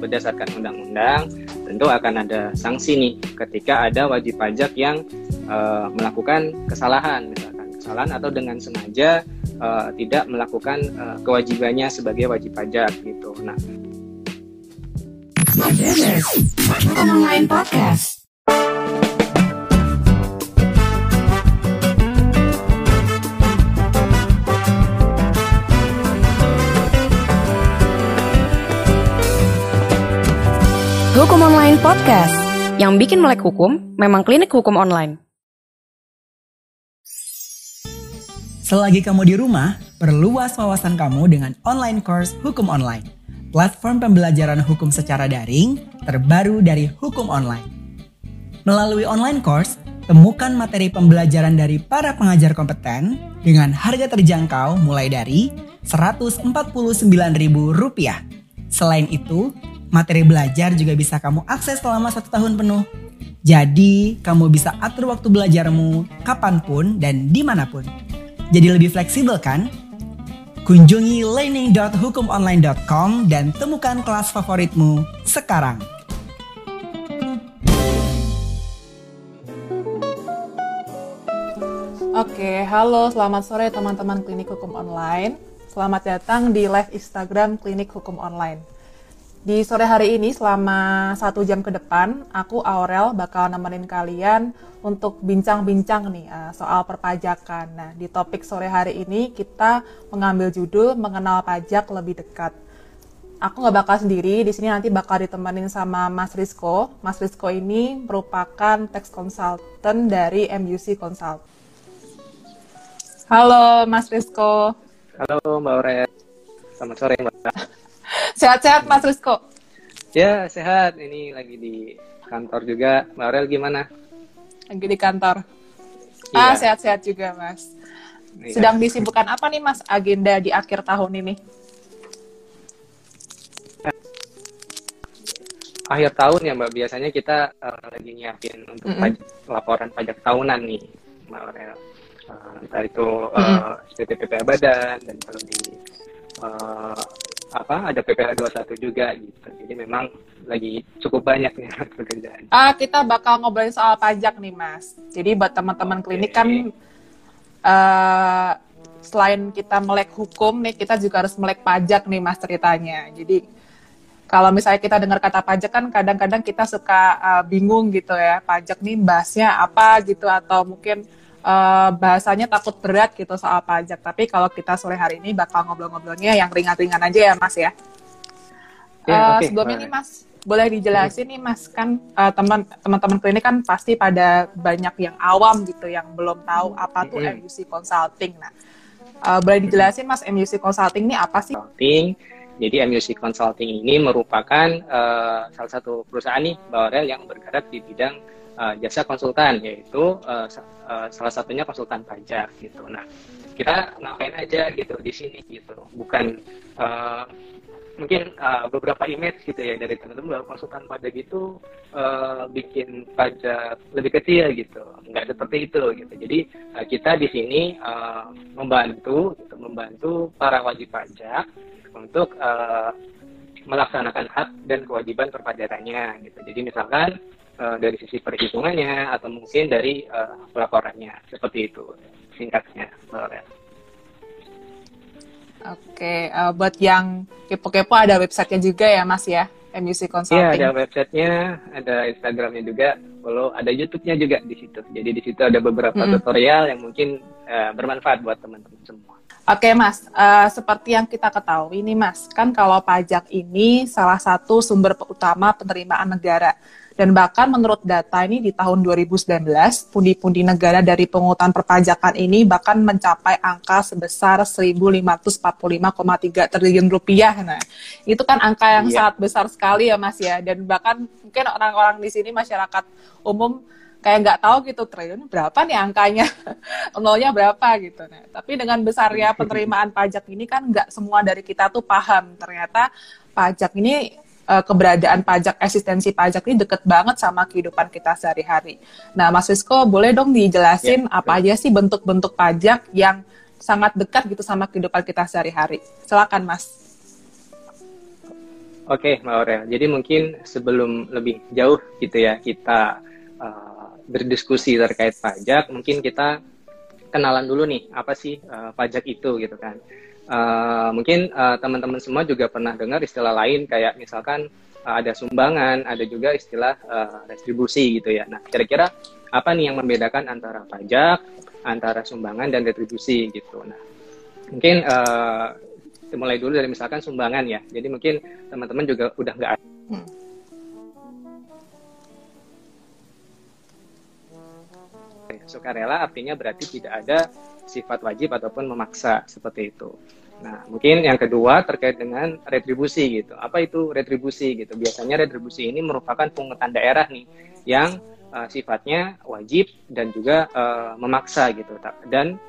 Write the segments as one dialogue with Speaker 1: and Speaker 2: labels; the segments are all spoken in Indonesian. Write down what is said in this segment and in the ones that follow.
Speaker 1: berdasarkan undang-undang tentu akan ada sanksi nih ketika ada wajib pajak yang uh, melakukan kesalahan misalkan kesalahan atau dengan sengaja uh, tidak melakukan uh, kewajibannya sebagai wajib pajak gitu. Nah, online podcast.
Speaker 2: Hukum Online Podcast. Yang bikin melek hukum memang klinik hukum online.
Speaker 3: Selagi kamu di rumah, perluas wawasan kamu dengan online course Hukum Online. Platform pembelajaran hukum secara daring terbaru dari Hukum Online. Melalui online course, temukan materi pembelajaran dari para pengajar kompeten dengan harga terjangkau mulai dari Rp149.000. Selain itu, Materi belajar juga bisa kamu akses selama satu tahun penuh. Jadi, kamu bisa atur waktu belajarmu kapan pun dan di mana pun. Jadi lebih fleksibel kan? Kunjungi learning.hukumonline.com dan temukan kelas favoritmu sekarang.
Speaker 4: Oke, halo selamat sore teman-teman Klinik Hukum Online. Selamat datang di live Instagram Klinik Hukum Online. Di sore hari ini selama satu jam ke depan, aku Aurel bakal nemenin kalian untuk bincang-bincang nih uh, soal perpajakan. Nah, di topik sore hari ini kita mengambil judul mengenal pajak lebih dekat. Aku nggak bakal sendiri, di sini nanti bakal ditemenin sama Mas Rizko. Mas Rizko ini merupakan tax consultant dari MUC Consult. Halo Mas Rizko.
Speaker 1: Halo Mbak Aurel. Selamat sore Mbak.
Speaker 4: Sehat-sehat Mas Rizko?
Speaker 1: Ya, sehat. Ini lagi di kantor juga. Mbak Aurel gimana?
Speaker 4: Lagi di kantor. Ah, iya. sehat-sehat juga, Mas. Iya. Sedang disibukkan apa nih, Mas, agenda di akhir tahun ini?
Speaker 1: Akhir tahun ya, Mbak. Biasanya kita uh, lagi nyiapin untuk mm -hmm. laporan pajak tahunan nih, Mbak Aurel. Uh, entah itu uh, mm -hmm. SPTPP Badan dan kalau di uh, apa ada PPh 21 juga gitu. Jadi memang lagi cukup banyak nih pekerjaan.
Speaker 4: Ah, kita bakal ngobrolin soal pajak nih, Mas. Jadi buat teman-teman okay. klinik kan uh, selain kita melek hukum nih, kita juga harus melek pajak nih, Mas ceritanya. Jadi kalau misalnya kita dengar kata pajak kan kadang-kadang kita suka uh, bingung gitu ya, pajak nih bahasnya apa gitu atau mungkin uh, bahasanya takut berat gitu soal pajak. Tapi kalau kita sore hari ini bakal ngobrol-ngobrolnya yang ringan-ringan aja ya Mas ya. ya uh, okay. Sebelumnya nih Mas, boleh dijelasin nih Mas kan uh, teman teman-teman klinik kan pasti pada banyak yang awam gitu yang belum tahu apa tuh mm MUC Consulting. Nah, uh, boleh dijelasin Mas MUC Consulting ini apa sih?
Speaker 1: Consulting. Jadi MUC Consulting ini merupakan uh, salah satu perusahaan nih Bawrel yang bergerak di bidang uh, jasa konsultan yaitu uh, uh, salah satunya konsultan pajak gitu. Nah kita ngapain aja gitu di sini gitu, bukan uh, mungkin uh, beberapa image gitu ya dari teman-teman bahwa konsultan pajak itu uh, bikin pajak lebih kecil gitu, nggak seperti itu gitu. Jadi uh, kita di sini uh, membantu, gitu, membantu para wajib pajak untuk uh, melaksanakan hak dan kewajiban perpajakannya gitu. Jadi misalkan uh, dari sisi perhitungannya atau mungkin dari uh, pelaporannya seperti itu singkatnya Mbak
Speaker 4: Oke, uh, buat yang kepo-kepo ada websitenya juga ya Mas ya, MUC Consulting.
Speaker 1: Iya, ada websitenya, ada Instagramnya juga, follow, ada YouTube-nya juga di situ. Jadi di situ ada beberapa tutorial yang mungkin uh, bermanfaat buat teman-teman semua.
Speaker 4: Oke Mas, uh, seperti yang kita ketahui nih Mas, kan kalau pajak ini salah satu sumber utama penerimaan negara. Dan bahkan menurut data ini di tahun 2019, pundi-pundi negara dari penghutang perpajakan ini bahkan mencapai angka sebesar 1.545,3 triliun rupiah. Nah, itu kan angka yang iya. sangat besar sekali ya Mas ya. Dan bahkan mungkin orang-orang di sini masyarakat umum kayak nggak tahu gitu triliun berapa nih angkanya nolnya berapa gitu nah tapi dengan besarnya penerimaan pajak ini kan nggak semua dari kita tuh paham ternyata pajak ini uh, keberadaan pajak, eksistensi pajak ini deket banget sama kehidupan kita sehari-hari. Nah, Mas Wisco, boleh dong dijelasin ya, apa aja sih bentuk-bentuk pajak yang sangat dekat gitu sama kehidupan kita sehari-hari? Silakan, Mas.
Speaker 1: Oke, Mbak Aurel. Jadi mungkin sebelum lebih jauh gitu ya kita uh, berdiskusi terkait pajak, mungkin kita kenalan dulu nih apa sih uh, pajak itu gitu kan. Uh, mungkin uh, teman-teman semua juga pernah dengar istilah lain kayak misalkan uh, ada sumbangan, ada juga istilah uh, retribusi gitu ya. Nah, kira-kira apa nih yang membedakan antara pajak, antara sumbangan dan retribusi gitu. Nah, mungkin uh, mulai dulu dari misalkan sumbangan ya. Jadi mungkin teman-teman juga udah nggak hmm. sukarela artinya berarti tidak ada sifat wajib ataupun memaksa seperti itu. Nah, mungkin yang kedua terkait dengan retribusi gitu. Apa itu retribusi gitu? Biasanya retribusi ini merupakan pungutan daerah nih yang uh, sifatnya wajib dan juga uh, memaksa gitu. Dan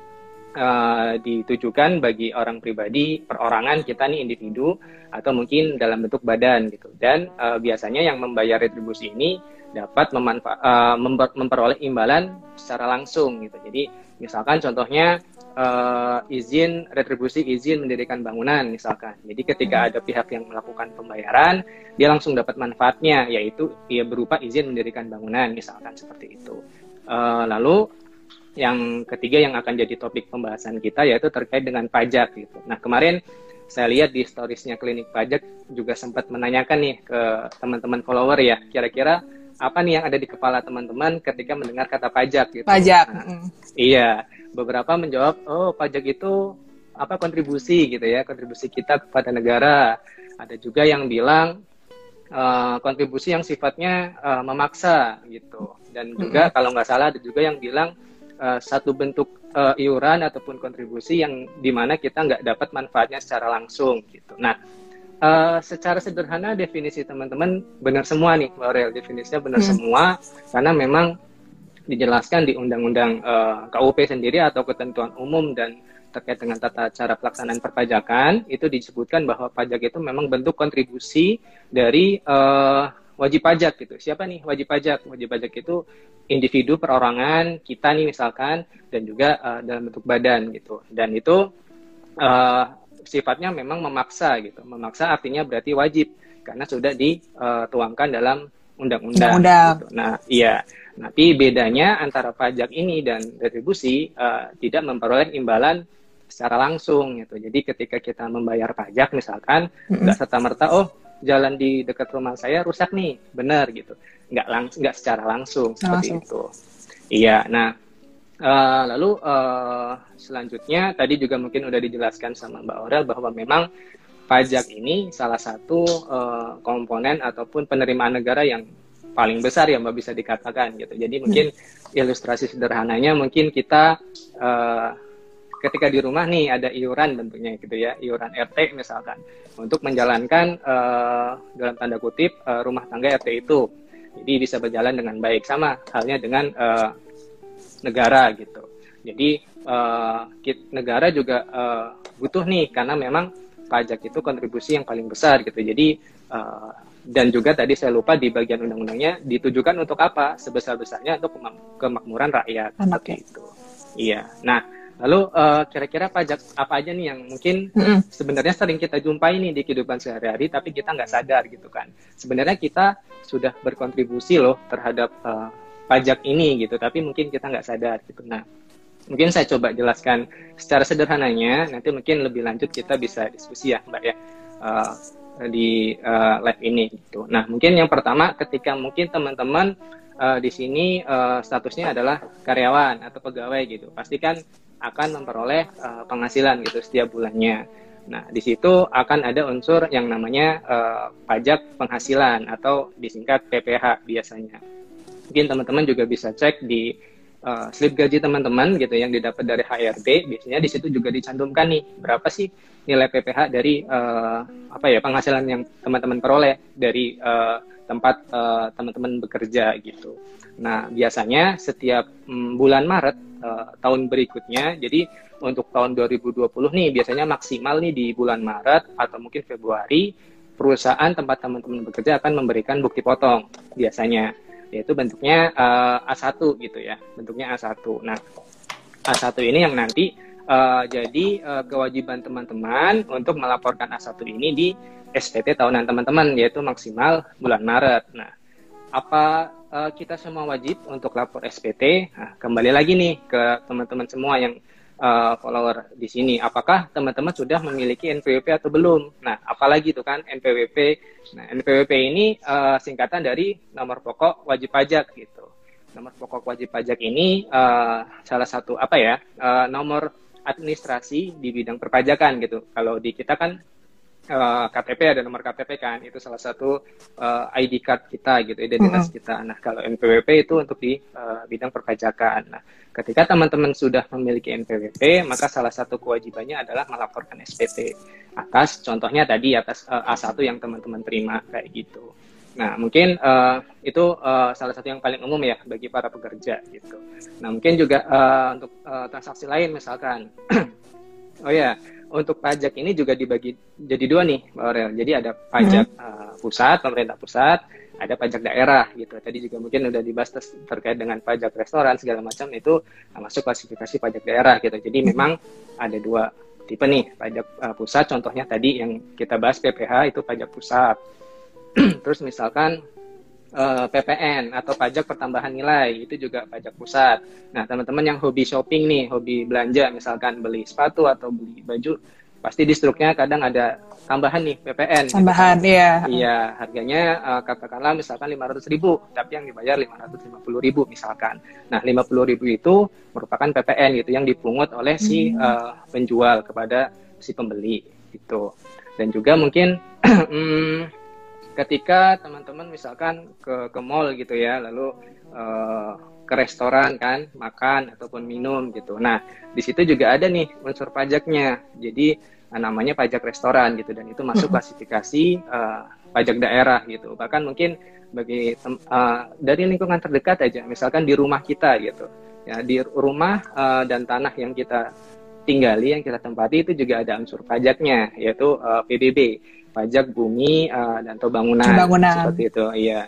Speaker 1: uh, ditujukan bagi orang pribadi, perorangan kita nih individu atau mungkin dalam bentuk badan gitu. Dan uh, biasanya yang membayar retribusi ini dapat memanfa- memper memperoleh imbalan secara langsung gitu. Jadi misalkan contohnya uh, izin retribusi izin mendirikan bangunan misalkan. Jadi ketika hmm. ada pihak yang melakukan pembayaran, dia langsung dapat manfaatnya yaitu ia berupa izin mendirikan bangunan misalkan seperti itu. Uh, lalu yang ketiga yang akan jadi topik pembahasan kita yaitu terkait dengan pajak gitu. Nah kemarin saya lihat di storiesnya klinik pajak juga sempat menanyakan nih ke teman-teman follower ya kira-kira apa nih yang ada di kepala teman-teman ketika mendengar kata pajak gitu.
Speaker 4: Pajak.
Speaker 1: Nah, Iya, beberapa menjawab oh pajak itu apa kontribusi gitu ya kontribusi kita kepada negara. Ada juga yang bilang uh, kontribusi yang sifatnya uh, memaksa gitu. Dan juga -hmm. kalau nggak salah ada juga yang bilang uh, satu bentuk uh, iuran ataupun kontribusi yang di mana kita nggak dapat manfaatnya secara langsung gitu. Nah, uh, secara sederhana definisi teman-teman benar semua nih, Aurel definisinya benar hmm. semua karena memang dijelaskan di Undang-Undang uh, KUP sendiri atau ketentuan umum dan terkait dengan tata cara pelaksanaan perpajakan itu disebutkan bahwa pajak itu memang bentuk kontribusi dari uh, wajib pajak gitu. Siapa nih wajib pajak? Wajib pajak itu individu perorangan kita nih misalkan dan juga uh, dalam bentuk badan gitu. Dan itu uh, sifatnya memang memaksa gitu. Memaksa artinya berarti wajib karena sudah dituangkan dalam undang-undang. Gitu. Nah, iya. Tapi bedanya antara pajak ini dan retribusi uh, tidak memperoleh imbalan secara langsung gitu. Jadi ketika kita membayar pajak misalkan nggak mm -hmm. serta merta oh jalan di dekat rumah saya rusak nih, benar gitu. Nggak langsung, nggak secara langsung seperti langsung. itu. Iya. Nah, uh, lalu uh, selanjutnya tadi juga mungkin udah dijelaskan sama Mbak Aurel bahwa memang pajak ini salah satu uh, komponen ataupun penerimaan negara yang paling besar ya Mbak bisa dikatakan gitu. Jadi mungkin hmm. ilustrasi sederhananya mungkin kita uh, ketika di rumah nih ada iuran bentuknya gitu ya, iuran RT misalkan untuk menjalankan uh, dalam tanda kutip uh, rumah tangga RT itu. Jadi bisa berjalan dengan baik sama halnya dengan uh, negara gitu. Jadi uh, negara juga uh, butuh nih karena memang pajak itu kontribusi yang paling besar gitu. Jadi uh, dan juga tadi saya lupa di bagian undang-undangnya ditujukan untuk apa? Sebesar-besarnya untuk kemakmuran rakyat seperti itu. Iya. Nah, Lalu uh, kira-kira pajak apa aja nih yang mungkin mm-hmm. sebenarnya sering kita jumpai nih di kehidupan sehari-hari, tapi kita nggak sadar gitu kan. Sebenarnya kita sudah berkontribusi loh terhadap uh, pajak ini gitu, tapi mungkin kita nggak sadar gitu. Nah, mungkin saya coba jelaskan secara sederhananya. Nanti mungkin lebih lanjut kita bisa diskusi ya, Mbak ya. Uh, di uh, live ini gitu. Nah, mungkin yang pertama ketika mungkin teman-teman uh, di sini uh, statusnya adalah karyawan atau pegawai gitu. Pastikan akan memperoleh uh, penghasilan gitu setiap bulannya. Nah, di situ akan ada unsur yang namanya uh, pajak penghasilan atau disingkat PPH biasanya. Mungkin teman-teman juga bisa cek di uh, slip gaji teman-teman gitu yang didapat dari HRD. Biasanya di situ juga dicantumkan nih berapa sih nilai PPH dari uh, apa ya penghasilan yang teman-teman peroleh dari uh, tempat teman-teman bekerja gitu. Nah, biasanya setiap um, bulan Maret uh, tahun berikutnya, jadi untuk tahun 2020 nih biasanya maksimal nih di bulan Maret atau mungkin Februari perusahaan tempat teman-teman bekerja akan memberikan bukti potong biasanya yaitu bentuknya uh, A1 gitu ya, bentuknya A1. Nah, A1 ini yang nanti Uh, jadi uh, kewajiban teman-teman untuk melaporkan A1 ini di SPT tahunan teman-teman yaitu maksimal bulan Maret. Nah, apa uh, kita semua wajib untuk lapor SPT? Nah, kembali lagi nih ke teman-teman semua yang uh, follower di sini. Apakah teman-teman sudah memiliki NPWP atau belum? Nah, apalagi itu kan NPWP. Nah, NPWP ini uh, singkatan dari nomor pokok wajib pajak gitu. Nomor pokok wajib pajak ini uh, salah satu apa ya? Uh, nomor administrasi di bidang perpajakan gitu. Kalau di kita kan uh, KTP ada nomor KTP kan itu salah satu uh, ID card kita gitu identitas mm -hmm. kita. Nah kalau NPWP itu untuk di uh, bidang perpajakan. Nah ketika teman-teman sudah memiliki NPWP maka salah satu kewajibannya adalah melaporkan SPT atas contohnya tadi atas uh, A1 yang teman-teman terima kayak gitu. Nah, mungkin uh, itu uh, salah satu yang paling umum ya bagi para pekerja gitu. Nah, mungkin juga uh, untuk uh, transaksi lain misalkan. oh ya, untuk pajak ini juga dibagi jadi dua nih, Mbak Aurel. Jadi ada pajak hmm. uh, pusat, pemerintah pusat, ada pajak daerah gitu. Tadi juga mungkin udah dibahas terkait dengan pajak restoran segala macam itu uh, masuk klasifikasi pajak daerah gitu. Jadi hmm. memang ada dua tipe nih, pajak uh, pusat contohnya tadi yang kita bahas PPH itu pajak pusat. Terus misalkan uh, eh, PPN atau pajak pertambahan nilai itu juga pajak pusat. Nah teman-teman yang hobi shopping nih, hobi belanja misalkan beli sepatu atau beli baju, pasti di struknya kadang ada tambahan nih PPN.
Speaker 4: Gitu tambahan, gitu. iya.
Speaker 1: Iya, harganya uh, katakanlah misalkan 500 ribu, tapi yang dibayar 550 ribu misalkan. Nah 50 ribu itu merupakan PPN gitu yang dipungut oleh si uh, penjual kepada si pembeli itu. Dan juga mungkin hmm, ketika teman-teman misalkan ke ke mall gitu ya lalu uh, ke restoran kan makan ataupun minum gitu. Nah di situ juga ada nih unsur pajaknya. Jadi uh, namanya pajak restoran gitu dan itu masuk klasifikasi uh, pajak daerah gitu. Bahkan mungkin bagi uh, dari lingkungan terdekat aja misalkan di rumah kita gitu. Ya di rumah uh, dan tanah yang kita tinggali yang kita tempati itu juga ada unsur pajaknya yaitu uh, PBB pajak bumi uh, dan atau bangunan, bangunan seperti itu iya.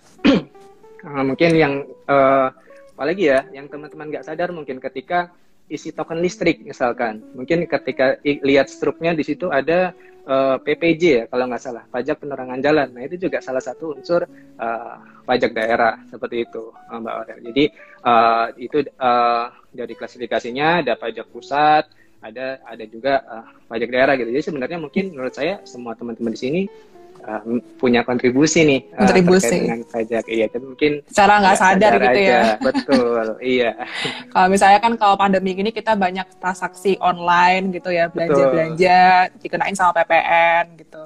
Speaker 1: Uh, mungkin yang uh, apalagi ya yang teman-teman nggak sadar mungkin ketika isi token listrik misalkan. Mungkin ketika lihat struknya di situ ada uh, PPJ ya kalau nggak salah pajak penerangan jalan. Nah itu juga salah satu unsur uh, pajak daerah seperti itu Mbak Aurel. Jadi uh, itu uh, dari klasifikasinya ada pajak pusat ada ada juga uh, pajak daerah gitu. Jadi sebenarnya mungkin menurut saya semua teman-teman di sini uh, punya kontribusi nih
Speaker 4: uh, kontribusi uh,
Speaker 1: dengan pajak. Iya, tapi mungkin
Speaker 4: cara nggak sadar, sadar gitu ya. aja.
Speaker 1: ya. Betul, iya.
Speaker 4: Kalau misalnya kan kalau pandemi ini kita banyak transaksi online gitu ya, belanja-belanja dikenain sama PPN gitu.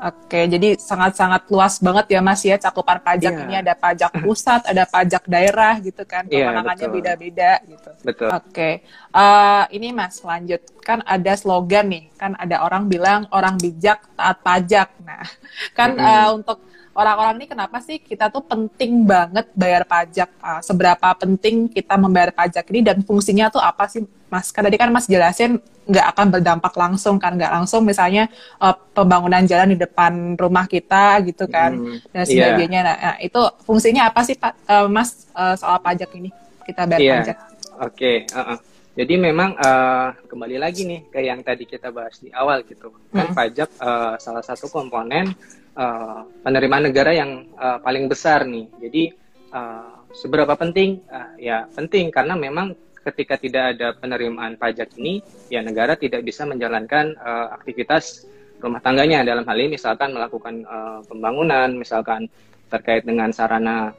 Speaker 4: Oke, jadi sangat-sangat luas banget ya Mas ya cakupan pajak yeah. ini ada pajak pusat, ada pajak daerah gitu kan, iya, kewenangannya yeah, beda-beda gitu.
Speaker 1: Betul.
Speaker 4: Oke, uh, ini Mas lanjut kan ada slogan nih, kan ada orang bilang orang bijak taat pajak. Nah, kan mm -hmm. uh, untuk orang-orang ini kenapa sih kita tuh penting banget bayar pajak? Uh, seberapa penting kita membayar pajak ini dan fungsinya tuh apa sih, Mas? Kan tadi kan Mas jelasin nggak akan berdampak langsung kan, nggak langsung misalnya uh, pembangunan jalan di depan rumah kita gitu kan hmm, dan iya. sebagainya. Yeah. Nah, nah, itu fungsinya apa sih, Pak, uh, Mas uh, soal pajak ini? Kita bayar yeah. pajak.
Speaker 1: Oke. Okay. Uh -uh. Jadi memang uh, kembali lagi nih ke yang tadi kita bahas di awal gitu. Kan hmm. pajak uh, salah satu komponen uh, penerimaan negara yang uh, paling besar nih. Jadi uh, seberapa penting? Uh, ya penting karena memang ketika tidak ada penerimaan pajak ini, ya negara tidak bisa menjalankan uh, aktivitas rumah tangganya dalam hal ini misalkan melakukan uh, pembangunan, misalkan terkait dengan sarana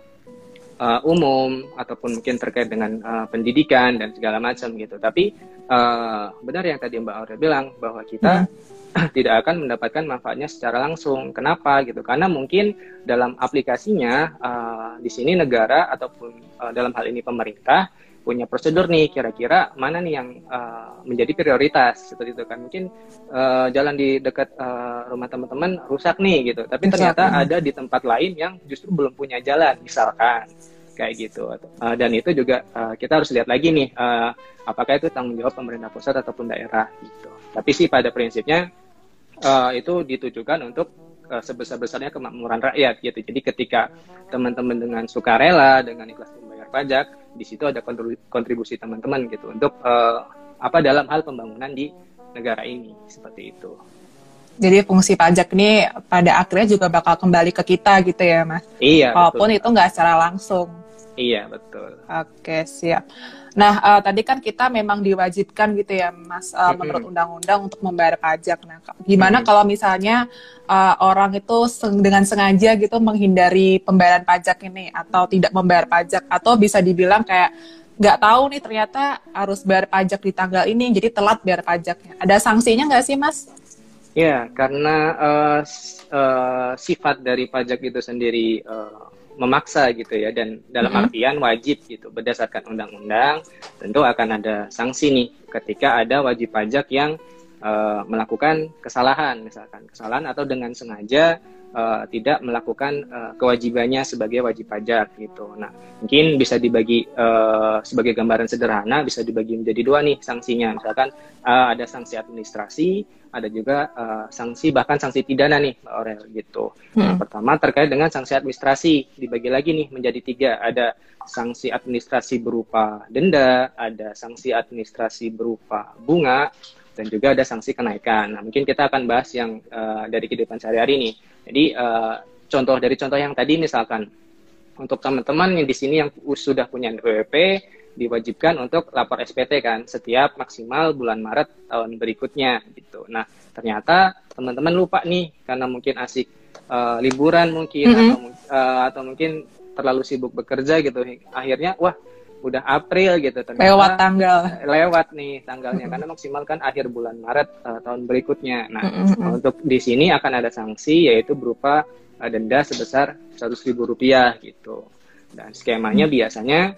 Speaker 1: uh, umum ataupun mungkin terkait dengan uh, pendidikan dan segala macam gitu. Tapi uh, benar yang tadi Mbak Aurel bilang bahwa kita hmm tidak akan mendapatkan manfaatnya secara langsung. Kenapa? Gitu? Karena mungkin dalam aplikasinya uh, di sini negara ataupun uh, dalam hal ini pemerintah punya prosedur nih kira-kira mana nih yang uh, menjadi prioritas seperti itu kan. Mungkin uh, jalan di dekat uh, rumah teman-teman rusak nih gitu. Tapi ternyata ada di tempat lain yang justru belum punya jalan misalkan kayak gitu uh, dan itu juga uh, kita harus lihat lagi nih uh, apakah itu tanggung jawab pemerintah pusat ataupun daerah gitu tapi sih pada prinsipnya uh, itu ditujukan untuk uh, sebesar-besarnya kemakmuran rakyat gitu. Jadi ketika teman-teman dengan sukarela dengan ikhlas membayar pajak, di situ ada kontribusi teman-teman gitu untuk uh, apa dalam hal pembangunan di negara ini seperti itu.
Speaker 4: Jadi fungsi pajak ini pada akhirnya juga bakal kembali ke kita gitu ya, Mas.
Speaker 1: Iya.
Speaker 4: Walaupun
Speaker 1: betul.
Speaker 4: itu nggak secara langsung.
Speaker 1: Iya betul.
Speaker 4: Oke, siap. Nah, uh, tadi kan kita memang diwajibkan gitu ya, Mas, uh,
Speaker 1: Mm-mm.
Speaker 4: menurut undang-undang untuk membayar pajak. Nah, gimana
Speaker 1: Mm-mm.
Speaker 4: kalau misalnya uh, orang itu seng- dengan sengaja gitu menghindari pembayaran pajak ini atau tidak membayar pajak atau bisa dibilang kayak nggak tahu nih ternyata harus bayar pajak di tanggal ini, jadi telat bayar pajaknya. Ada sanksinya nggak sih, Mas?
Speaker 1: Ya, karena s- eh, sifat dari pajak itu sendiri eh, memaksa gitu ya, dan dalam
Speaker 4: Mhm.
Speaker 1: artian wajib gitu, berdasarkan undang-undang, tentu akan ada sanksi nih ketika ada wajib pajak yang eh, melakukan kesalahan, misalkan kesalahan atau dengan sengaja eh, tidak melakukan eh, kewajibannya sebagai wajib pajak gitu. Nah, mungkin bisa dibagi eh, sebagai gambaran sederhana, bisa dibagi menjadi dua nih sanksinya, misalkan eh, ada sanksi administrasi ada juga uh, sanksi bahkan sanksi pidana nih Mbak Aurel gitu. Yang pertama terkait dengan sanksi administrasi dibagi lagi nih menjadi tiga. Ada sanksi administrasi berupa denda, ada sanksi administrasi berupa bunga, dan juga ada sanksi kenaikan. Nah mungkin kita akan bahas yang uh, dari kehidupan sehari-hari nih. Jadi uh, contoh dari contoh yang tadi misalkan untuk teman-teman yang di sini yang sudah punya NPWP diwajibkan untuk lapor SPT kan setiap maksimal bulan Maret tahun berikutnya gitu. Nah ternyata teman-teman lupa nih karena mungkin asik eh, liburan mungkin
Speaker 4: Mhm.
Speaker 1: atau mu- eh, atau mungkin terlalu sibuk bekerja gitu. Akhirnya wah udah April gitu ternyata
Speaker 4: Lewat tanggal.
Speaker 1: lewat nih tanggalnya karena maksimal kan akhir bulan Maret eh, tahun berikutnya. Nah
Speaker 4: Mm-mm.
Speaker 1: untuk di sini akan ada sanksi yaitu berupa uh, denda sebesar 100.000 rupiah gitu. Dan skemanya biasanya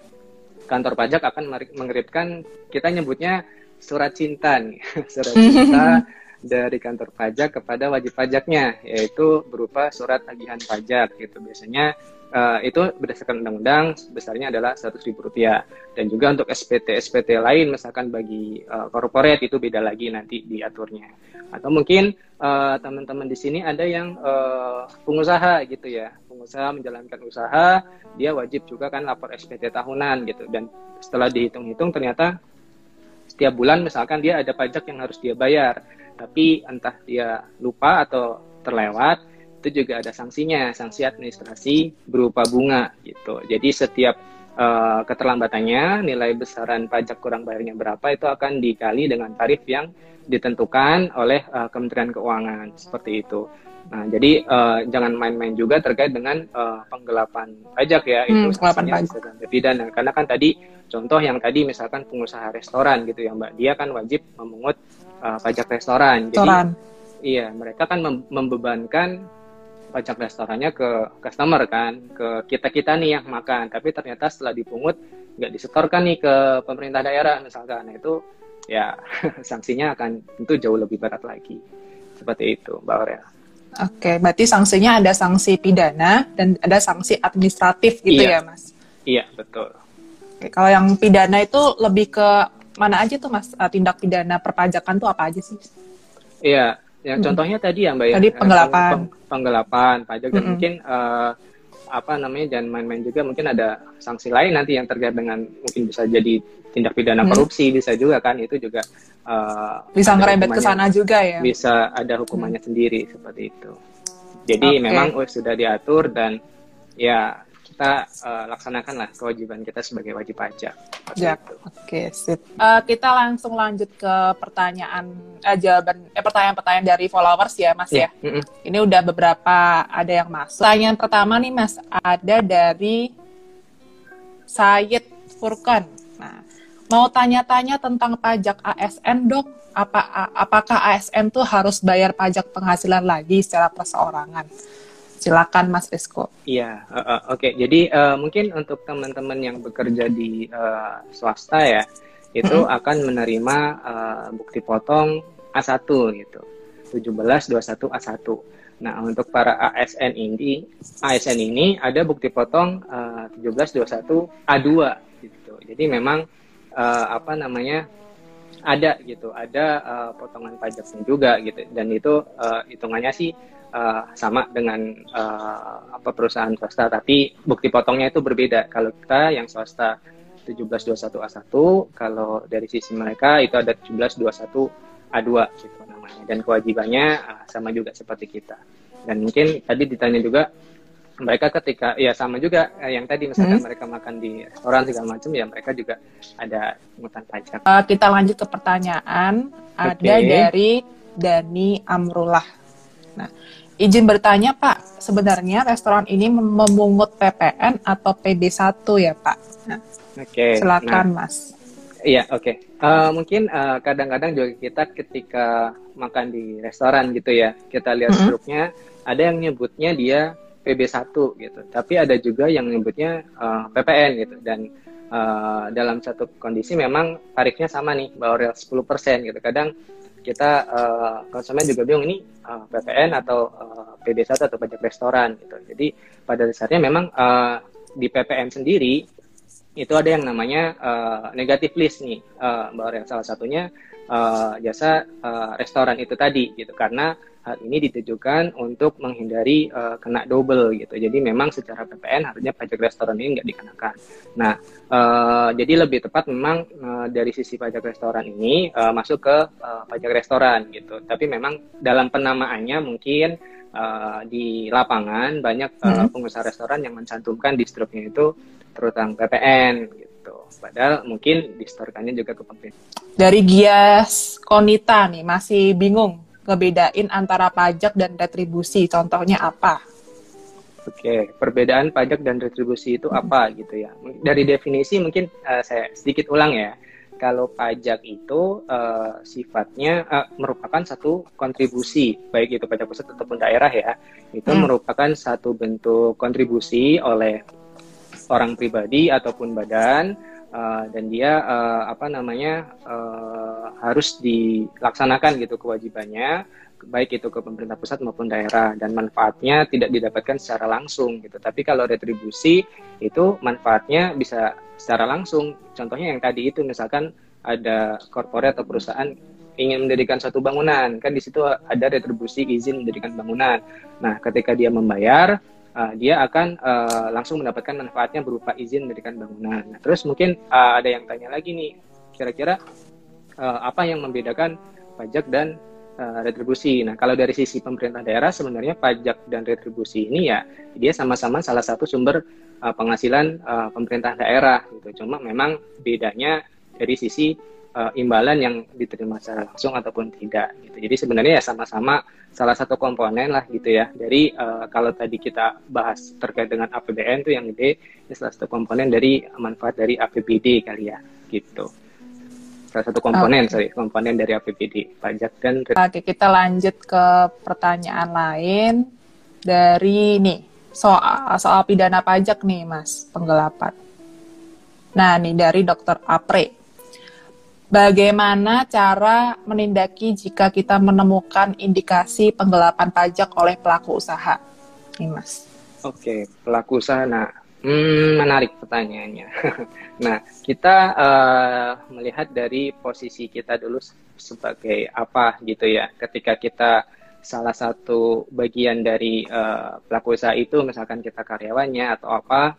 Speaker 1: kantor pajak akan mengirimkan kita nyebutnya surat cinta nih, surat cinta dari kantor pajak kepada wajib pajaknya yaitu berupa surat tagihan pajak gitu. Biasanya uh, itu berdasarkan undang-undang besarnya adalah 100.000 rupiah. Dan juga untuk SPT SPT lain misalkan bagi uh, itu beda lagi nanti diaturnya. Atau mungkin uh, teman-teman di sini ada yang uh, pengusaha gitu ya. Pengusaha menjalankan usaha dia wajib juga kan lapor SPT tahunan gitu. Dan setelah dihitung-hitung ternyata setiap bulan misalkan dia ada pajak yang harus dia bayar tapi entah dia lupa atau terlewat itu juga ada sanksinya sanksi administrasi berupa bunga gitu jadi setiap uh, keterlambatannya nilai besaran pajak kurang bayarnya berapa itu akan dikali dengan tarif yang ditentukan oleh uh, Kementerian Keuangan seperti itu. Nah, jadi uh, jangan main-main juga terkait dengan uh, penggelapan pajak ya
Speaker 4: Hmm,
Speaker 1: itu
Speaker 4: penggelapan pajak.
Speaker 1: sampai pidana karena kan tadi contoh yang tadi misalkan pengusaha restoran gitu ya Mbak dia kan wajib memungut uh, pajak restoran. Jadi
Speaker 4: Restoran.
Speaker 1: iya mereka kan mem- membebankan pajak restorannya ke customer kan ke kita kita nih yang makan tapi ternyata setelah dipungut nggak disetorkan nih ke pemerintah daerah misalkan nah itu ya sanksinya akan tentu jauh lebih berat lagi seperti itu Mbak Aurel.
Speaker 4: Oke, berarti sanksinya ada sanksi pidana dan ada sanksi administratif gitu
Speaker 1: Iya.
Speaker 4: ya, Mas.
Speaker 1: Iya betul.
Speaker 4: Oke, kalau yang pidana itu lebih ke mana aja tuh, Mas? Eh, Tindak pidana perpajakan tuh apa aja sih?
Speaker 1: Iya, yang
Speaker 4: Mm-mm.
Speaker 1: contohnya tadi ya Mbak ya.
Speaker 4: Tadi
Speaker 1: eh,
Speaker 4: penggelapan.
Speaker 1: peng- penggelapan pajak dan
Speaker 4: Mm-mm.
Speaker 1: mungkin eh, apa namanya jangan main-main juga mungkin ada sanksi lain nanti yang terkait dengan mungkin bisa jadi tindak pidana
Speaker 4: Mm.
Speaker 1: korupsi bisa juga kan itu juga eh,
Speaker 4: Bisa ngerembet ke sana juga ya?
Speaker 1: bisa ada hukumannya sendiri seperti itu. Jadi
Speaker 4: Oke.
Speaker 1: memang sudah diatur dan ya kita eh, laksanakanlah kewajiban kita sebagai wajib pajak.
Speaker 4: Ya, oke, sip. Eh, kita langsung lanjut ke pertanyaan, eh, jawaban, eh, pertanyaan-pertanyaan dari followers ya, Mas ya.
Speaker 1: Mm-mm.
Speaker 4: Ini udah beberapa ada yang masuk. Pertanyaan pertama nih Mas, ada dari Sayed Furkan. Nah, mau tanya-tanya tentang pajak ASN dok. Apa apakah ASN tuh harus bayar pajak penghasilan lagi secara perseorangan? Silakan Mas Rizko.
Speaker 1: Iya, eh, eh, oke. Jadi eh, mungkin untuk teman-teman yang bekerja di eh, swasta ya, itu
Speaker 4: Mm-mm.
Speaker 1: akan menerima eh, bukti potong A1 gitu. 1721 A1. Nah, untuk para ASN ini, ASN ini ada bukti potong eh, 1721 A2 gitu. Jadi memang eh, apa namanya? ada gitu, ada eh, potongan pajaknya juga gitu. Dan itu eh, hitungannya sih eh, sama dengan eh, apa perusahaan swasta tapi bukti potongnya itu berbeda kalau kita yang swasta 1721A1, kalau dari sisi mereka itu ada 1721A2 gitu namanya. Dan kewajibannya uh, sama juga seperti kita. Dan mungkin tadi ditanya juga mereka ketika ya sama juga eh, yang tadi misalkan
Speaker 4: Hmm.
Speaker 1: mereka makan di restoran segala macam ya mereka juga ada pungutan pajak.
Speaker 4: Eh, kita lanjut ke pertanyaan ada
Speaker 1: Oke.
Speaker 4: dari Dani Amrullah. Nah, izin bertanya Pak, sebenarnya restoran ini mem- memungut PPN atau PB1 ya Pak? Nah,
Speaker 1: Oke. nah,
Speaker 4: silakan Mas.
Speaker 1: Iya, oke. Eh, mungkin eh, kadang-kadang juga kita ketika makan di restoran gitu ya, kita lihat
Speaker 4: Mhm.
Speaker 1: struknya, ada yang nyebutnya dia PB1 gitu, tapi ada juga yang nyebutnya eh, PPN gitu. Dan eh, dalam satu kondisi memang tarifnya sama nih, real 10% gitu. Kadang kita eh, konsumen juga bingung ini eh, PPN atau eh, PB1 atau pajak restoran gitu. Jadi pada dasarnya memang eh, di PPN sendiri itu ada yang namanya uh, negative list nih uh, Mbak Aurel salah satunya uh, jasa uh, restoran itu tadi gitu karena hal ini ditujukan untuk menghindari uh, kena double gitu jadi memang secara PPN harusnya pajak restoran ini nggak dikenakan nah uh, jadi lebih tepat memang uh, dari sisi pajak restoran ini uh, masuk ke uh, pajak restoran gitu tapi memang dalam penamaannya mungkin uh, di lapangan banyak uh,
Speaker 4: Hmm.
Speaker 1: pengusaha restoran yang mencantumkan di struknya itu terutang PPN gitu. Padahal mungkin distorkannya juga ke pemerintah.
Speaker 4: Dari Gias Konita nih, masih bingung ngebedain antara pajak dan retribusi. Contohnya apa?
Speaker 1: Oke, perbedaan pajak dan retribusi itu apa gitu ya? Dari definisi mungkin eh, saya sedikit ulang ya. Kalau pajak itu eh, sifatnya eh, merupakan satu kontribusi, baik itu pajak pusat ataupun daerah ya, itu
Speaker 4: Hmm.
Speaker 1: merupakan satu bentuk kontribusi oleh orang pribadi ataupun badan eh, dan dia eh, apa namanya eh, harus dilaksanakan gitu kewajibannya baik itu ke pemerintah pusat maupun daerah dan manfaatnya tidak didapatkan secara langsung gitu. Tapi kalau retribusi itu manfaatnya bisa secara langsung. Contohnya yang tadi itu misalkan ada korporat atau perusahaan ingin mendirikan suatu bangunan, kan di situ ada retribusi izin mendirikan bangunan. Nah, ketika dia membayar, uh, dia akan uh, langsung mendapatkan manfaatnya berupa izin mendirikan bangunan. Nah, terus mungkin uh, ada yang tanya lagi nih, kira-kira uh, apa yang membedakan pajak dan uh, retribusi. Nah, kalau dari sisi pemerintah daerah sebenarnya pajak dan retribusi ini ya dia sama-sama salah satu sumber uh, penghasilan uh, pemerintah daerah gitu. Cuma memang bedanya dari sisi uh, imbalan yang diterima secara langsung ataupun tidak gitu. Jadi sebenarnya ya sama-sama salah satu komponen lah gitu ya. Dari uh, kalau tadi kita bahas terkait dengan APBN tuh yang gede ini salah satu komponen dari manfaat dari APBD kali ya gitu salah satu komponen sorry komponen dari APBD pajak dan
Speaker 4: Oke, kita lanjut ke pertanyaan lain dari nih soal soal pidana pajak nih, Mas, penggelapan. Nah, nih dari Dokter Apre. Bagaimana cara menindaki jika kita menemukan indikasi penggelapan pajak oleh pelaku usaha? Nih, Mas.
Speaker 1: Oke, pelaku usaha. Nah, hmm, menarik pertanyaannya. nah, kita eh, melihat dari posisi kita dulu se- sebagai apa gitu ya. Ketika kita salah satu bagian dari eh, pelaku usaha itu, misalkan kita karyawannya atau apa,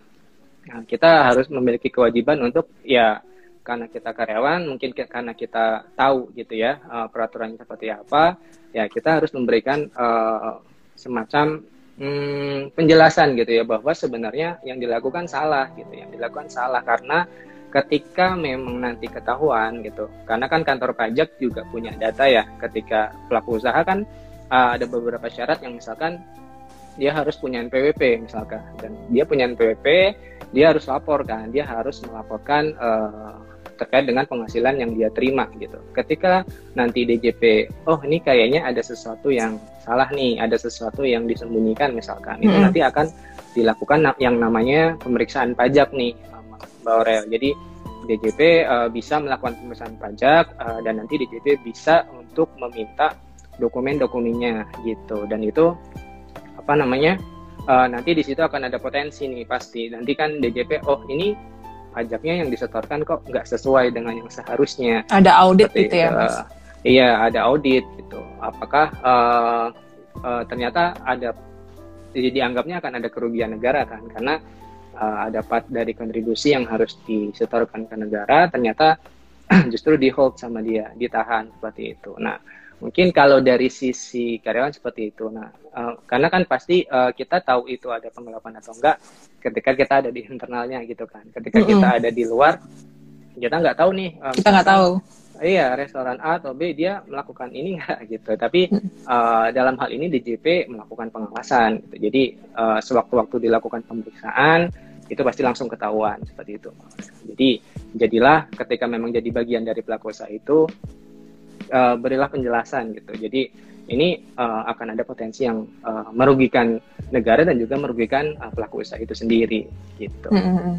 Speaker 1: nah, kita harus memiliki kewajiban untuk ya karena kita karyawan, mungkin karena kita tahu gitu ya eh, peraturannya seperti apa, ya kita harus memberikan eh, semacam hmm, penjelasan gitu ya bahwa sebenarnya yang dilakukan salah gitu yang dilakukan salah karena ketika memang nanti ketahuan gitu. Karena kan kantor pajak juga punya data ya ketika pelaku usaha kan uh, ada beberapa syarat yang misalkan dia harus punya NPWP misalkan dan dia punya NPWP dia harus lapor kan dia harus melaporkan uh, terkait dengan penghasilan yang dia terima gitu. Ketika nanti DJP oh ini kayaknya ada sesuatu yang salah nih ada sesuatu yang disembunyikan misalkan itu
Speaker 4: Mm-mm.
Speaker 1: nanti akan dilakukan yang namanya pemeriksaan pajak nih Mbak Aurel jadi DJP uh, bisa melakukan pemeriksaan pajak uh, dan nanti DJP bisa untuk meminta dokumen-dokumennya gitu. Dan itu apa namanya uh, nanti di situ akan ada potensi nih pasti. Nanti kan DJP oh ini pajaknya yang disetorkan kok nggak sesuai dengan yang seharusnya
Speaker 4: Ada audit
Speaker 1: seperti
Speaker 4: gitu ya. Mas?
Speaker 1: Iya, ada audit gitu. Apakah eh, eh, ternyata ada jadi dianggapnya akan ada kerugian negara kan? Karena uh, ada part dari kontribusi yang harus disetorkan ke negara ternyata justru di hold sama dia ditahan seperti itu nah mungkin kalau dari sisi karyawan seperti itu. Nah uh, karena kan pasti uh, kita tahu itu ada penggelapan atau enggak ketika kita ada di internalnya gitu kan. Ketika mm -hmm. kita ada di luar kita nggak tahu nih
Speaker 4: um, kita nggak tahu.
Speaker 1: Iya restoran A atau B dia melakukan ini nggak gitu. Tapi uh, dalam hal ini DJP melakukan pengawasan gitu. jadi uh, sewaktu-waktu dilakukan pemeriksaan itu pasti langsung ketahuan seperti itu. Jadi jadilah ketika memang jadi bagian dari pelaku usaha itu uh, berilah penjelasan gitu jadi ini uh, akan ada potensi yang uh, merugikan negara dan juga merugikan uh, pelaku usaha itu sendiri gitu. Mm -hmm.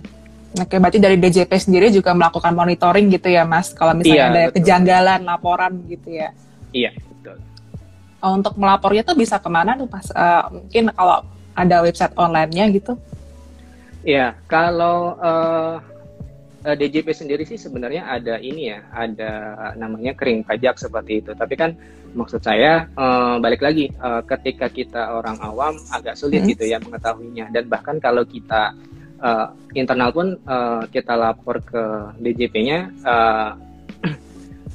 Speaker 4: Oke, berarti dari DJP sendiri juga melakukan monitoring gitu ya, Mas? Kalau misalnya iya, ada betul. kejanggalan laporan gitu ya?
Speaker 1: Iya, betul.
Speaker 4: Oh, untuk melapornya tuh bisa ke mana tuh, Mas? Uh, mungkin kalau ada website online-nya gitu?
Speaker 1: Iya, kalau uh, eh, DJP sendiri sih sebenarnya ada ini ya, ada namanya kering pajak seperti itu. Tapi kan maksud saya uh, balik lagi, uh, ketika kita orang awam agak sulit hmm. gitu ya mengetahuinya. Dan bahkan kalau kita uh, internal pun uh, kita lapor ke DJP-nya uh,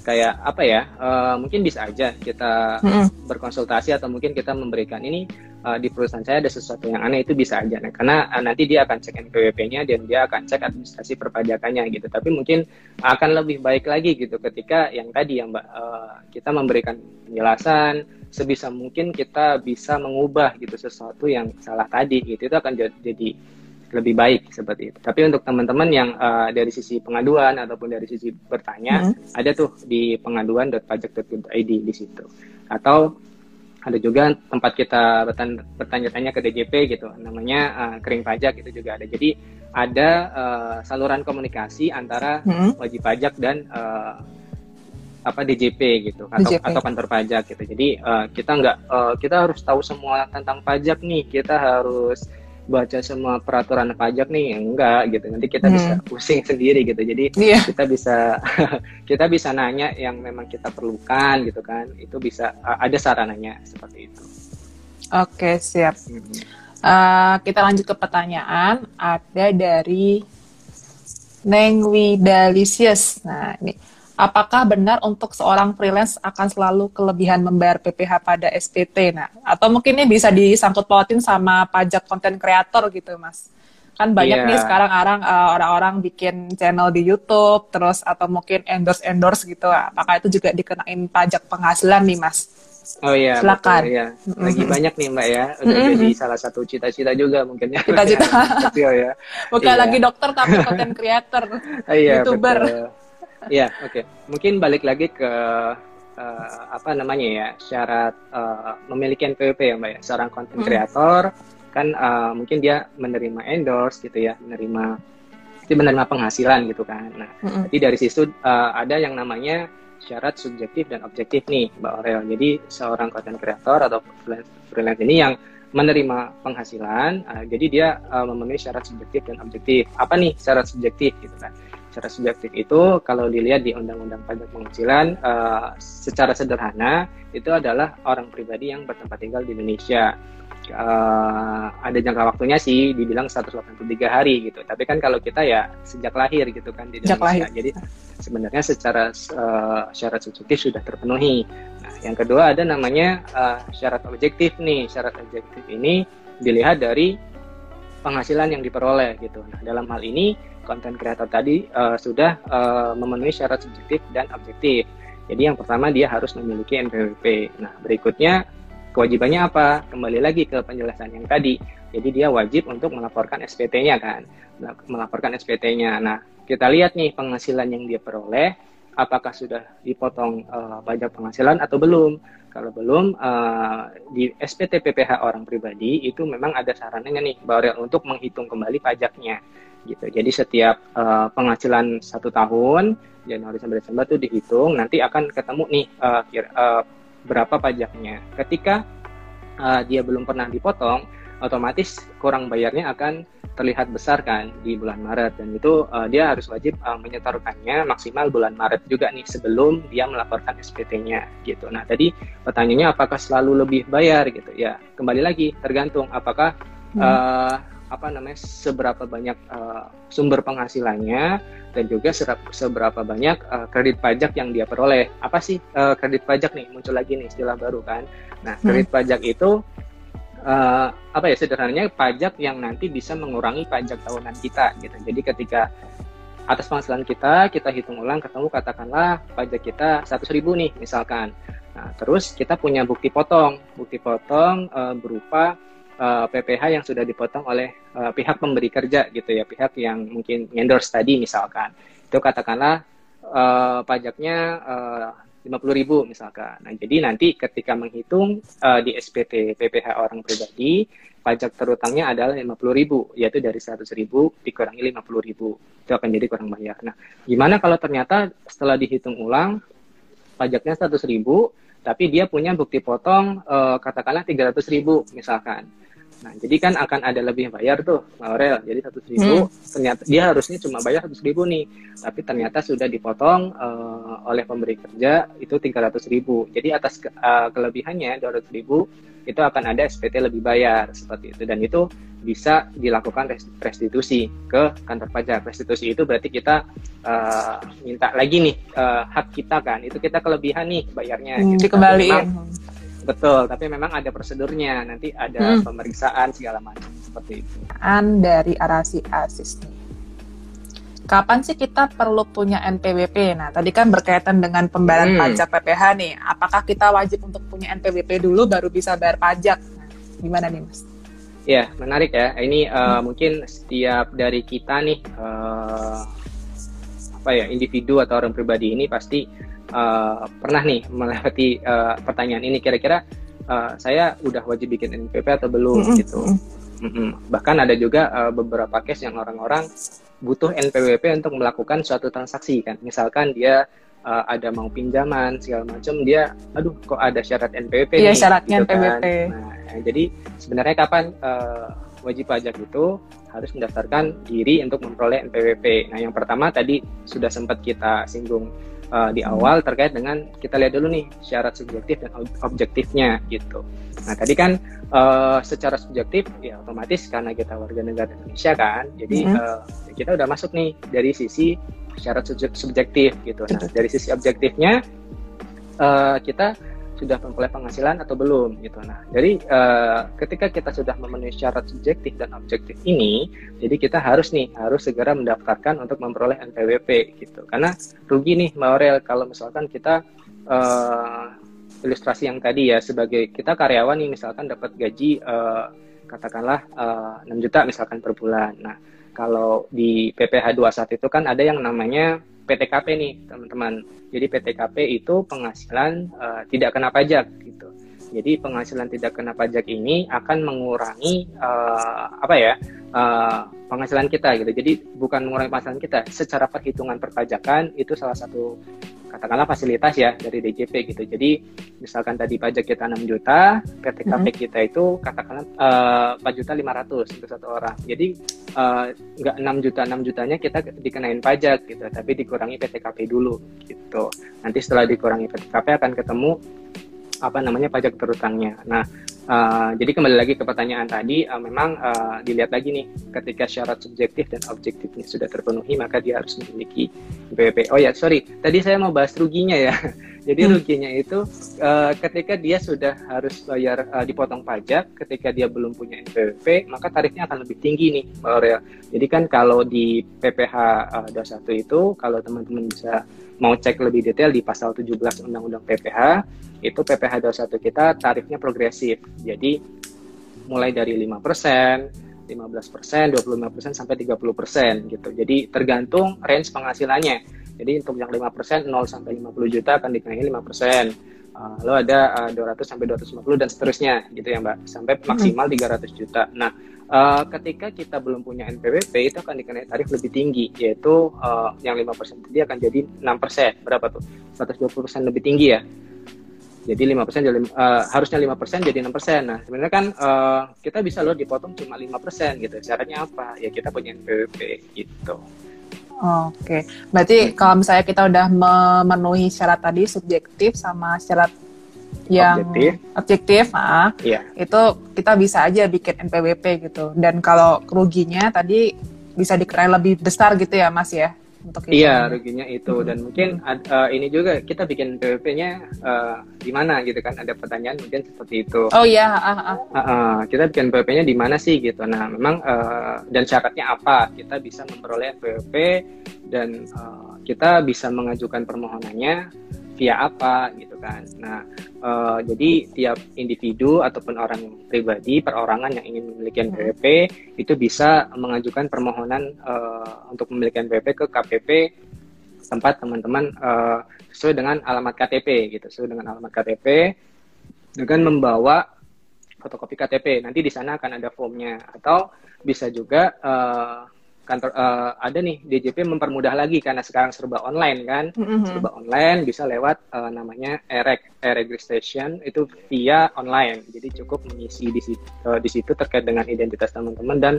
Speaker 1: kayak apa ya uh, mungkin bisa aja kita hmm. berkonsultasi atau mungkin kita memberikan ini uh, di perusahaan saya ada sesuatu yang aneh itu bisa aja. Nah, karena uh, nanti dia akan cek NPWP-nya dan dia akan cek administrasi perpajakannya gitu. Tapi mungkin akan lebih baik lagi gitu ketika yang tadi yang mbak uh, kita memberikan penjelasan sebisa mungkin kita bisa mengubah gitu sesuatu yang salah tadi gitu. Itu akan jadi lebih baik seperti itu. Tapi untuk teman-teman yang uh, dari sisi pengaduan ataupun dari sisi bertanya, hmm. ada tuh di pengaduan.pajak.id di situ. Atau ada juga tempat kita bertanya-tanya ke DJP gitu, namanya uh, kering pajak itu juga ada. Jadi ada uh, saluran komunikasi antara hmm. wajib pajak dan uh, apa DJP gitu atau DJP. atau kantor pajak gitu. Jadi uh, kita nggak uh, kita harus tahu semua tentang pajak nih. Kita harus baca semua peraturan pajak nih enggak gitu. Nanti kita hmm. bisa pusing sendiri gitu. Jadi yeah. kita bisa kita bisa nanya yang memang kita perlukan gitu kan. Itu bisa ada sarananya seperti itu.
Speaker 4: Oke okay, siap. Hmm. uh, kita lanjut ke pertanyaan. Ada dari Neng Widalisius. Nah ini apakah benar untuk seorang freelance akan selalu kelebihan membayar PPh pada SPT? Nah, atau mungkin ini bisa disangkut pautin sama pajak konten kreator gitu, Mas. Kan banyak yeah. nih sekarang orang uh, orang-orang bikin channel di YouTube, terus atau mungkin endorse-endorse gitu. Apakah itu juga dikenain pajak penghasilan nih, Mas?
Speaker 1: Oh iya,
Speaker 4: silakan.
Speaker 1: Betul, ya. Lagi mm-hmm. banyak nih Mbak ya, udah mm-hmm. jadi salah satu cita-cita juga mungkin ya.
Speaker 4: Cita-cita. ya. Bukan iya. lagi dokter tapi konten creator,
Speaker 1: iya, YouTuber. Betul. Iya, oke. Okay. Mungkin balik lagi ke uh, apa namanya ya syarat uh, memiliki NPWP ya mbak ya. Seorang content creator hmm. kan uh, mungkin dia menerima endorse gitu ya, menerima itu menerima penghasilan gitu kan. Nah, hmm. jadi dari situ uh, ada yang namanya syarat subjektif dan objektif nih mbak Aurel. Jadi seorang content creator atau freelance, freelance ini yang menerima penghasilan, uh, jadi dia uh, memenuhi syarat subjektif dan objektif. Apa nih syarat subjektif gitu kan? Secara subjektif itu kalau dilihat di Undang-Undang Pajak Penghasilan uh, secara sederhana itu adalah orang pribadi yang bertempat tinggal di Indonesia. Uh, ada jangka waktunya sih dibilang 183 hari gitu. Tapi kan kalau kita ya sejak lahir gitu kan di Indonesia. Jadi sebenarnya secara uh, syarat subjektif sudah terpenuhi. Nah, yang kedua ada namanya uh, syarat objektif nih. Syarat objektif ini dilihat dari penghasilan yang diperoleh gitu. Nah, dalam hal ini konten kreator tadi uh, sudah uh, memenuhi syarat subjektif dan objektif. Jadi yang pertama dia harus memiliki NPWP. Nah, berikutnya kewajibannya apa? Kembali lagi ke penjelasan yang tadi. Jadi dia wajib untuk melaporkan SPT-nya kan. Melaporkan SPT-nya. Nah, kita lihat nih penghasilan yang dia peroleh apakah sudah dipotong uh, pajak penghasilan atau belum. Kalau belum, uh, di SPT PPH orang pribadi itu memang ada sarannya nih, Baurel, untuk menghitung kembali pajaknya gitu. Jadi setiap uh, penghasilan satu tahun Januari sampai Desember itu dihitung, nanti akan ketemu nih uh, kira, uh, berapa pajaknya. Ketika uh, dia belum pernah dipotong, otomatis kurang bayarnya akan terlihat besar kan di bulan Maret dan itu uh, dia harus wajib uh, menyetorkannya maksimal bulan Maret juga nih sebelum dia melaporkan SPT-nya gitu. Nah tadi pertanyaannya apakah selalu lebih bayar gitu ya kembali lagi tergantung apakah hmm. uh, apa namanya seberapa banyak uh, sumber penghasilannya dan juga seberapa banyak uh, kredit pajak yang dia peroleh. Apa sih uh, kredit pajak nih? Muncul lagi nih istilah baru kan. Nah, hmm. kredit hmm. pajak itu uh, apa ya sederhananya pajak yang nanti bisa mengurangi pajak tahunan kita gitu. Jadi ketika atas penghasilan kita kita hitung ulang ketemu katakanlah pajak kita 100 ribu nih misalkan. Nah, terus kita punya bukti potong. Bukti potong uh, berupa uh, eh, PPH yang sudah dipotong oleh uh, pihak pemberi kerja gitu ya, pihak yang mungkin endorse tadi misalkan. Itu katakanlah uh, pajaknya lima puluh ribu misalkan. Nah, jadi nanti ketika menghitung uh, di SPT PPH orang pribadi, pajak terutangnya adalah lima puluh ribu, yaitu dari seratus ribu dikurangi lima puluh ribu. Itu akan jadi kurang bayar. Nah, gimana kalau ternyata setelah dihitung ulang, pajaknya seratus ribu, tapi dia punya bukti potong uh, katakanlah tiga ratus ribu misalkan. Nah, jadi kan akan ada lebih bayar tuh, Aurel. Jadi satu ribu, hmm. ternyata dia harusnya cuma bayar satu ribu nih, tapi ternyata sudah dipotong uh, oleh pemberi kerja itu tiga ratus ribu. Jadi atas uh, kelebihannya dua ratus ribu itu akan ada SPT lebih bayar seperti itu dan itu bisa dilakukan restitusi ke kantor pajak. Restitusi itu berarti kita uh, minta lagi nih uh, hak kita kan, itu kita kelebihan nih bayarnya.
Speaker 4: Hmm, gitu. dikembaliin.
Speaker 1: Betul, tapi memang ada prosedurnya. Nanti ada hmm. pemeriksaan segala macam seperti itu.
Speaker 4: An dari Arasi Asis nih. Kapan sih kita perlu punya NPWP? Nah, tadi kan berkaitan dengan pembayaran hmm. pajak PPH nih. Apakah kita wajib untuk punya NPWP dulu baru bisa bayar pajak? Nah, gimana nih, Mas?
Speaker 1: Ya, menarik ya. Ini uh, hmm. mungkin setiap dari kita nih uh, apa ya, individu atau orang pribadi ini pasti uh, pernah nih melewati uh, pertanyaan ini kira-kira uh, saya udah wajib bikin NPP atau belum mm -hmm. gitu. Mm -hmm. Bahkan ada juga uh, beberapa case yang orang-orang butuh NPWP untuk melakukan suatu transaksi kan. Misalkan dia uh, ada mau pinjaman segala macam, dia, aduh kok ada syarat NPWP
Speaker 4: Iya syaratnya gitu NPWP. Kan.
Speaker 1: Nah, jadi sebenarnya kapan uh, wajib pajak itu harus mendaftarkan diri untuk memperoleh NPWP. Nah yang pertama tadi sudah sempat kita singgung uh, di awal terkait dengan kita lihat dulu nih syarat subjektif dan objektifnya gitu. Nah tadi kan uh, secara subjektif ya otomatis karena kita warga negara Indonesia kan, jadi mm -hmm. uh, kita udah masuk nih dari sisi syarat subjektif gitu. Nah dari sisi objektifnya uh, kita sudah memperoleh penghasilan atau belum gitu. Nah, jadi uh, ketika kita sudah memenuhi syarat subjektif dan objektif ini, jadi kita harus nih harus segera mendaftarkan untuk memperoleh NPWP gitu. Karena rugi nih Mbak Aurel kalau misalkan kita uh, ilustrasi yang tadi ya sebagai kita karyawan nih misalkan dapat gaji uh, katakanlah uh, 6 juta misalkan per bulan. Nah, kalau di PPh 21 itu kan ada yang namanya PTKP nih teman-teman. Jadi PTKP itu penghasilan uh, tidak kena pajak gitu. Jadi penghasilan tidak kena pajak ini akan mengurangi uh, apa ya uh, penghasilan kita gitu. Jadi bukan mengurangi penghasilan kita, secara perhitungan perpajakan itu salah satu katakanlah fasilitas ya dari DJP gitu. Jadi misalkan tadi pajak kita 6 juta, PTKP mm-hmm. kita itu katakanlah uh, 4 juta 500 untuk satu orang. Jadi uh, nggak 6 juta 6 jutanya kita dikenain pajak gitu, tapi dikurangi PTKP dulu gitu. Nanti setelah dikurangi PTKP akan ketemu apa namanya pajak terutangnya. Nah, uh, jadi kembali lagi ke pertanyaan tadi, uh, memang uh, dilihat lagi nih, ketika syarat subjektif dan objektifnya sudah terpenuhi, maka dia harus memiliki BPP. Oh ya, sorry, tadi saya mau bahas ruginya ya. Jadi hmm. ruginya itu uh, ketika dia sudah harus bayar uh, dipotong pajak, ketika dia belum punya NPWP, maka tarifnya akan lebih tinggi nih, Mbak Aurel. Jadi kan kalau di PPh uh, 21 itu, kalau teman-teman bisa mau cek lebih detail di pasal 17 Undang-Undang PPh, itu PPh 21 kita tarifnya progresif. Jadi mulai dari 5%, 15%, 25% sampai 30% gitu. Jadi tergantung range penghasilannya. Jadi untuk yang 5% 0 sampai 50 juta akan dikenai 5%. Uh, lalu ada uh, 200 sampai 250 dan seterusnya gitu ya Mbak sampai maksimal 300 juta. Nah, uh, ketika kita belum punya NPWP itu akan dikenai tarif lebih tinggi yaitu uh, yang 5% tadi akan jadi 6%. Berapa tuh? 120% lebih tinggi ya. Jadi 5% jadi uh, harusnya 5% jadi 6%. Nah, sebenarnya kan uh, kita bisa loh dipotong cuma 5% gitu. Caranya apa? Ya kita punya NPWP gitu.
Speaker 4: Oke, berarti kalau misalnya kita udah memenuhi syarat tadi subjektif sama syarat yang
Speaker 1: objektif.
Speaker 4: objektif, ah,
Speaker 1: Iya.
Speaker 4: itu kita bisa aja bikin NPWP gitu. Dan kalau keruginya tadi bisa dikenain lebih besar gitu ya, Mas ya? Untuk
Speaker 1: Iya, ruginya itu
Speaker 4: Hmm.
Speaker 1: dan mungkin eh, ini juga kita bikin PWP-nya eh, di mana gitu kan ada pertanyaan mungkin seperti itu.
Speaker 4: Oh iya, ah, ah.
Speaker 1: Uh, uh, kita bikin PWP-nya di mana sih gitu. Nah, memang uh, dan syaratnya apa? Kita bisa memperoleh PWP dan uh, kita bisa mengajukan permohonannya via apa gitu kan. Nah, uh, jadi tiap individu ataupun orang pribadi, perorangan yang ingin memiliki
Speaker 4: Hmm.
Speaker 1: PWP itu bisa mengajukan permohonan uh, untuk memiliki PWP ke KPP tempat teman-teman uh, sesuai dengan alamat KTP gitu, sesuai dengan alamat KTP dengan membawa fotokopi KTP. Nanti di sana akan ada formnya atau bisa juga eh, kantor eh, ada nih DJP mempermudah lagi karena sekarang serba online kan.
Speaker 4: Mhm.
Speaker 1: Serba online bisa lewat eh, namanya e-reg, e-registration itu via online. Jadi cukup mengisi di situ, di situ terkait dengan identitas teman-teman dan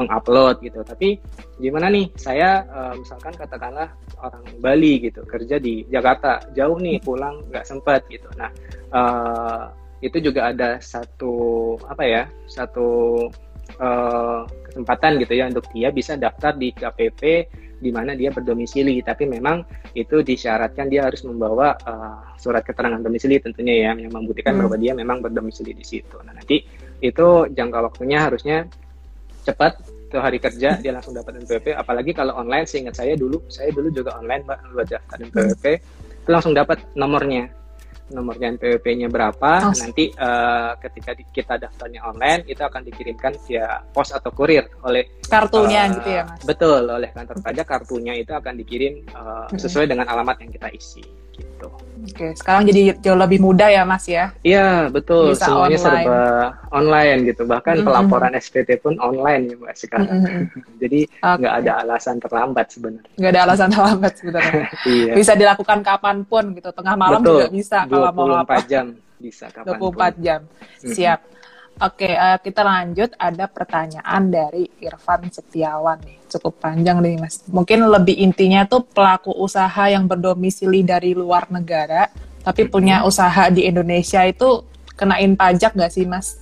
Speaker 1: mengupload gitu. Tapi gimana nih? Saya eh, misalkan katakanlah orang Bali gitu kerja di Jakarta jauh nih pulang nggak sempat gitu. Nah eh, itu juga ada satu apa ya satu eh, kesempatan gitu ya untuk dia bisa daftar di KPP di mana dia berdomisili tapi memang itu disyaratkan dia harus membawa eh, surat keterangan domisili tentunya ya yang membuktikan
Speaker 4: Hmm.
Speaker 1: bahwa dia memang berdomisili di situ. Nah nanti itu jangka waktunya harusnya cepat itu hari kerja dia langsung dapat NPWP apalagi kalau online seingat saya dulu saya dulu juga online mbak buat daftar NPWP itu langsung dapat nomornya nomornya NPWP-nya berapa
Speaker 4: Oh.
Speaker 1: nanti eh, ketika di- kita daftarnya online itu akan dikirimkan via pos atau kurir oleh
Speaker 4: Kartunya
Speaker 1: eh,
Speaker 4: gitu ya, Mas.
Speaker 1: betul oleh kantor pajak kartunya itu akan dikirim
Speaker 4: Mm-mm.
Speaker 1: sesuai dengan alamat yang kita isi gitu
Speaker 4: Oke, sekarang jadi jauh lebih mudah ya, Mas ya.
Speaker 1: Iya betul
Speaker 4: Bisa
Speaker 1: semuanya
Speaker 4: online.
Speaker 1: serba online gitu bahkan
Speaker 4: Mhm.
Speaker 1: pelaporan SPT pun online ya mbak sekarang
Speaker 4: Mhm.
Speaker 1: jadi nggak ada alasan terlambat sebenarnya
Speaker 4: Nggak ada alasan terlambat sebenarnya.
Speaker 1: iya
Speaker 4: Bisa dilakukan kapan pun gitu, tengah malam
Speaker 1: Betul.
Speaker 4: juga bisa kalau mau
Speaker 1: 24
Speaker 4: apa.
Speaker 1: jam bisa kapan
Speaker 4: 24 jam. Siap. Oke, eh, kita lanjut. Ada pertanyaan dari Irfan Setiawan nih. Cukup panjang nih, Mas. Mungkin lebih intinya tuh pelaku usaha yang berdomisili dari luar negara, tapi punya usaha di Indonesia itu kenain pajak nggak sih, Mas?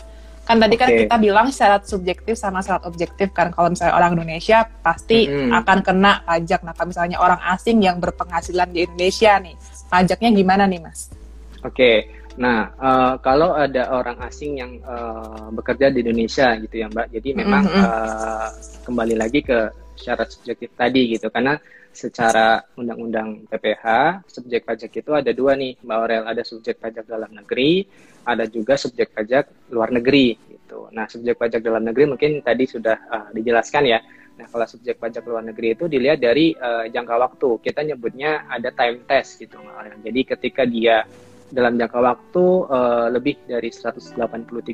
Speaker 4: Kan tadi kan
Speaker 1: Oke.
Speaker 4: kita bilang syarat subjektif sama syarat objektif kan. Kalau misalnya orang Indonesia pasti
Speaker 1: Mhm.
Speaker 4: akan kena pajak. Nah, kalau misalnya orang asing yang berpenghasilan di Indonesia nih, pajaknya gimana nih, Mas?
Speaker 1: Oke, nah eh, kalau ada orang asing yang eh, bekerja di Indonesia gitu ya Mbak, jadi memang
Speaker 4: Mhm.
Speaker 1: eh, kembali lagi ke syarat subjektif tadi gitu, karena secara undang-undang PPH subjek pajak itu ada dua nih Mbak Aurel, ada subjek pajak dalam negeri, ada juga subjek pajak luar negeri gitu. Nah subjek pajak dalam negeri mungkin tadi sudah eh, dijelaskan ya. Nah, kalau subjek pajak luar negeri itu dilihat dari eh, jangka waktu. Kita nyebutnya ada time test gitu, Mbak Aurel. Jadi ketika dia dalam jangka waktu eh, lebih dari 183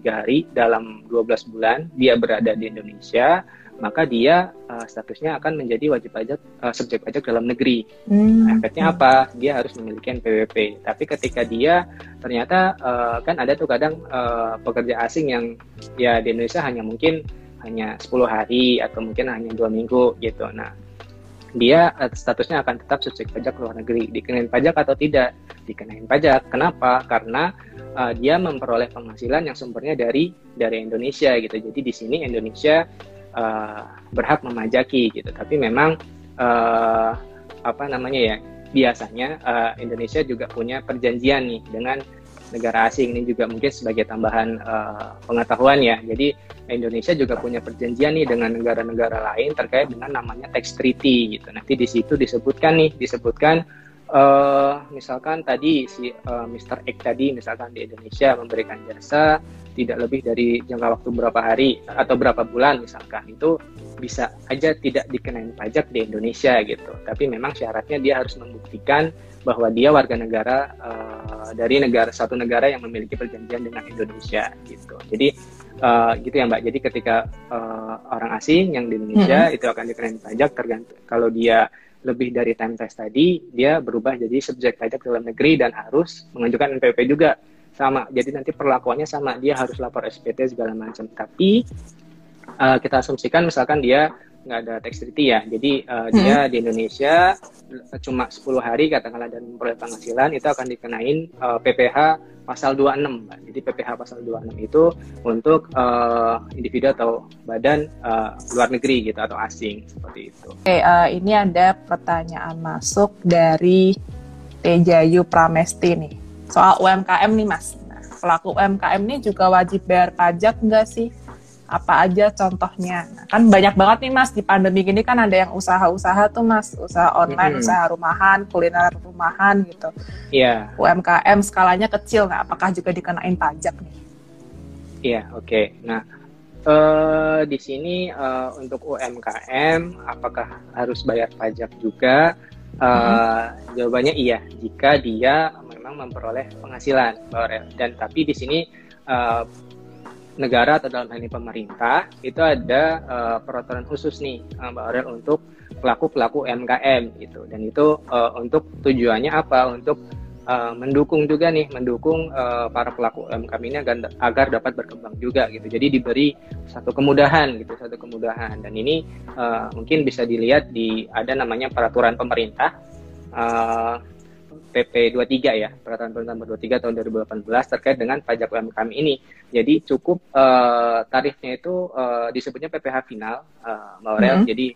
Speaker 1: hari dalam 12 bulan dia berada di Indonesia, maka dia eh, statusnya akan menjadi wajib pajak eh, subjek pajak dalam negeri. Nah, efeknya apa? Dia harus memiliki NPWP. Tapi ketika dia ternyata eh, kan ada tuh kadang eh, pekerja asing yang ya di Indonesia hanya mungkin hanya 10 hari atau mungkin hanya dua minggu gitu. Nah, dia eh, statusnya akan tetap subjek pajak luar negeri. Dikenain pajak atau tidak? Dikenain pajak. Kenapa? Karena eh, dia memperoleh penghasilan yang sumbernya dari dari Indonesia gitu. Jadi di sini Indonesia eh, berhak memajaki gitu. Tapi memang eh, apa namanya ya? Biasanya eh, Indonesia juga punya perjanjian nih dengan negara asing ini juga mungkin sebagai tambahan eh, pengetahuan ya. Jadi Indonesia juga punya perjanjian nih dengan negara-negara lain terkait dengan namanya tax treaty gitu. Nanti di situ disebutkan nih, disebutkan eh misalkan tadi si eh, Mr. X tadi misalkan di Indonesia memberikan jasa tidak lebih dari jangka waktu berapa hari atau berapa bulan misalkan itu bisa aja tidak dikenain pajak di Indonesia gitu. Tapi memang syaratnya dia harus membuktikan bahwa dia warga negara eh, dari negara satu negara yang memiliki perjanjian dengan Indonesia gitu. Jadi eh, gitu ya Mbak. Jadi ketika eh, orang asing yang di Indonesia itu akan dikenain pajak tergantung kalau dia lebih dari time test tadi dia berubah jadi subjek pajak dalam negeri dan harus mengajukan NPWP juga sama. Jadi nanti perlakuannya sama. Dia harus lapor SPT segala macam. Tapi eh, kita asumsikan misalkan dia nggak ada tax treaty ya. Jadi uh, dia di Indonesia cuma 10 hari katakanlah dan memperoleh penghasilan itu akan dikenain uh, PPh pasal 26. Mbak. Jadi PPh pasal 26 itu untuk uh, individu atau badan uh, luar negeri gitu atau asing seperti itu.
Speaker 4: Oke, uh, ini ada pertanyaan masuk dari Tejayu Pramesti nih. Soal UMKM nih Mas. Nah, pelaku UMKM ini juga wajib bayar pajak nggak sih? Apa aja contohnya nah, kan banyak banget nih mas di pandemi gini kan ada yang usaha-usaha tuh mas usaha online mm -hmm. usaha rumahan kuliner rumahan gitu
Speaker 1: iya yeah.
Speaker 4: UMKM skalanya kecil nggak apakah juga dikenain pajak nih
Speaker 1: iya yeah, oke okay. nah uh, di sini uh, untuk UMKM apakah harus bayar pajak juga uh, mm -hmm. jawabannya iya jika dia memang memperoleh penghasilan dan tapi di sini uh, negara atau dalam hal ini pemerintah itu ada uh, peraturan khusus nih uh, Mbak Aurel untuk pelaku-pelaku UMKM gitu. Dan itu uh, untuk tujuannya apa? Untuk uh, mendukung juga nih mendukung uh, para pelaku UMKM ini agar, agar dapat berkembang juga gitu. Jadi diberi satu kemudahan gitu satu kemudahan. Dan ini uh, mungkin bisa dilihat di ada namanya peraturan pemerintah uh, PP 23 ya, Peraturan Pemerintah Nomor 23 tahun 2018 terkait dengan pajak UMKM ini. Jadi cukup uh, tarifnya itu uh, disebutnya PPh final, uh, Mbak Aurel. Mm-hmm. Jadi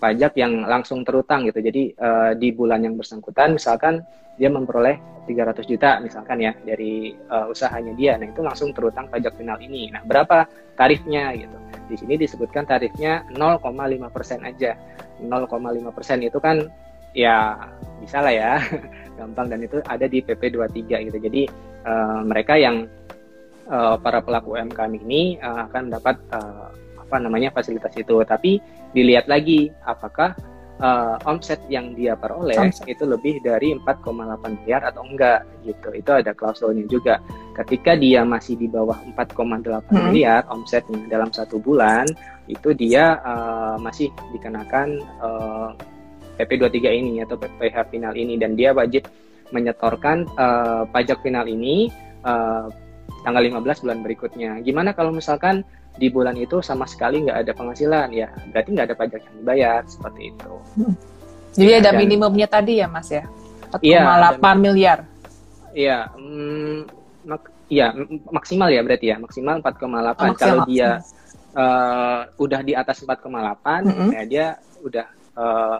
Speaker 1: pajak yang langsung terutang gitu. Jadi uh, di bulan yang bersangkutan misalkan dia memperoleh 300 juta misalkan ya dari uh, usahanya dia. Nah, itu langsung terutang pajak final ini. Nah, berapa tarifnya gitu. Di sini disebutkan tarifnya 0,5% aja. 0,5% itu kan ya bisa lah ya gampang dan itu ada di PP 23 gitu. Jadi uh, mereka yang uh, para pelaku UMKM ini uh, akan mendapat uh, apa namanya fasilitas itu. Tapi dilihat lagi apakah uh, omset yang dia peroleh omset. itu lebih dari 4,8 miliar atau enggak gitu. Itu ada klausulnya juga. Ketika dia masih di bawah 4,8 hmm. miliar omsetnya dalam satu bulan, itu dia uh, masih dikenakan uh, PP23 ini atau PPh final ini dan dia wajib menyetorkan uh, pajak final ini uh, tanggal 15 bulan berikutnya. Gimana kalau misalkan di bulan itu sama sekali nggak ada penghasilan ya berarti nggak ada pajak yang dibayar seperti itu.
Speaker 4: Hmm. Jadi ya, ada dan, minimumnya tadi ya mas ya 4,8 ya, miliar.
Speaker 1: Iya, mm, mak ya maksimal ya berarti ya maksimal 4,8 oh, kalau dia uh, udah di atas 4,8 mm -hmm. ya dia udah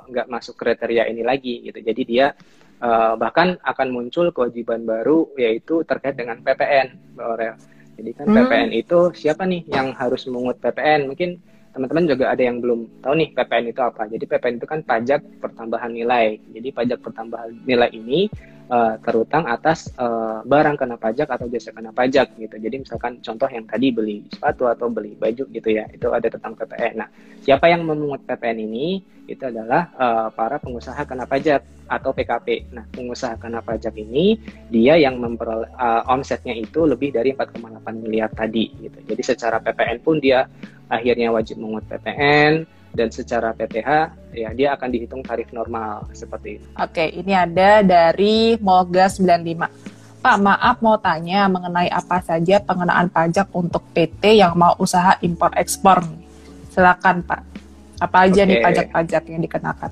Speaker 1: nggak uh, masuk kriteria ini lagi gitu. Jadi dia uh, bahkan akan muncul kewajiban baru yaitu terkait dengan PPN, Aurel. Jadi kan hmm. PPN itu siapa nih yang harus mengut PPN? Mungkin teman-teman juga ada yang belum tahu nih PPN itu apa. Jadi PPN itu kan pajak pertambahan nilai. Jadi pajak pertambahan nilai ini uh, terutang atas uh, barang kena pajak atau jasa kena pajak gitu. Jadi misalkan contoh yang tadi beli sepatu atau beli baju gitu ya, itu ada tentang PPN. Nah, siapa yang memungut PPN ini? Itu adalah uh, para pengusaha kena pajak atau PKP. Nah, pengusaha kena pajak ini dia yang memperoleh uh, omsetnya itu lebih dari 4,8 miliar tadi gitu. Jadi secara PPN pun dia akhirnya wajib mengut PPN dan secara PTH ya dia akan dihitung tarif normal seperti itu.
Speaker 4: Oke, ini ada dari Moga 95. Pak, maaf mau tanya mengenai apa saja pengenaan pajak untuk PT yang mau usaha impor ekspor. Silakan, Pak. Apa aja Oke. nih pajak-pajak yang dikenakan?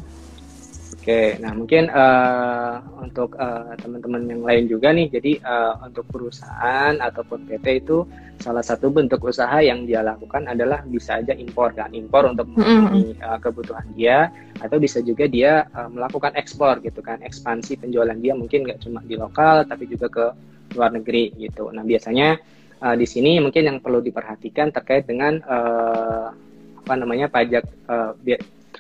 Speaker 1: Oke, nah mungkin uh, untuk uh, teman-teman yang lain juga nih, jadi uh, untuk perusahaan ataupun PT itu salah satu bentuk usaha yang dia lakukan adalah bisa aja impor kan, impor untuk memenuhi uh, kebutuhan dia, atau bisa juga dia uh, melakukan ekspor gitu kan, ekspansi penjualan dia mungkin nggak cuma di lokal tapi juga ke luar negeri gitu. Nah biasanya uh, di sini mungkin yang perlu diperhatikan terkait dengan uh, apa namanya pajak uh,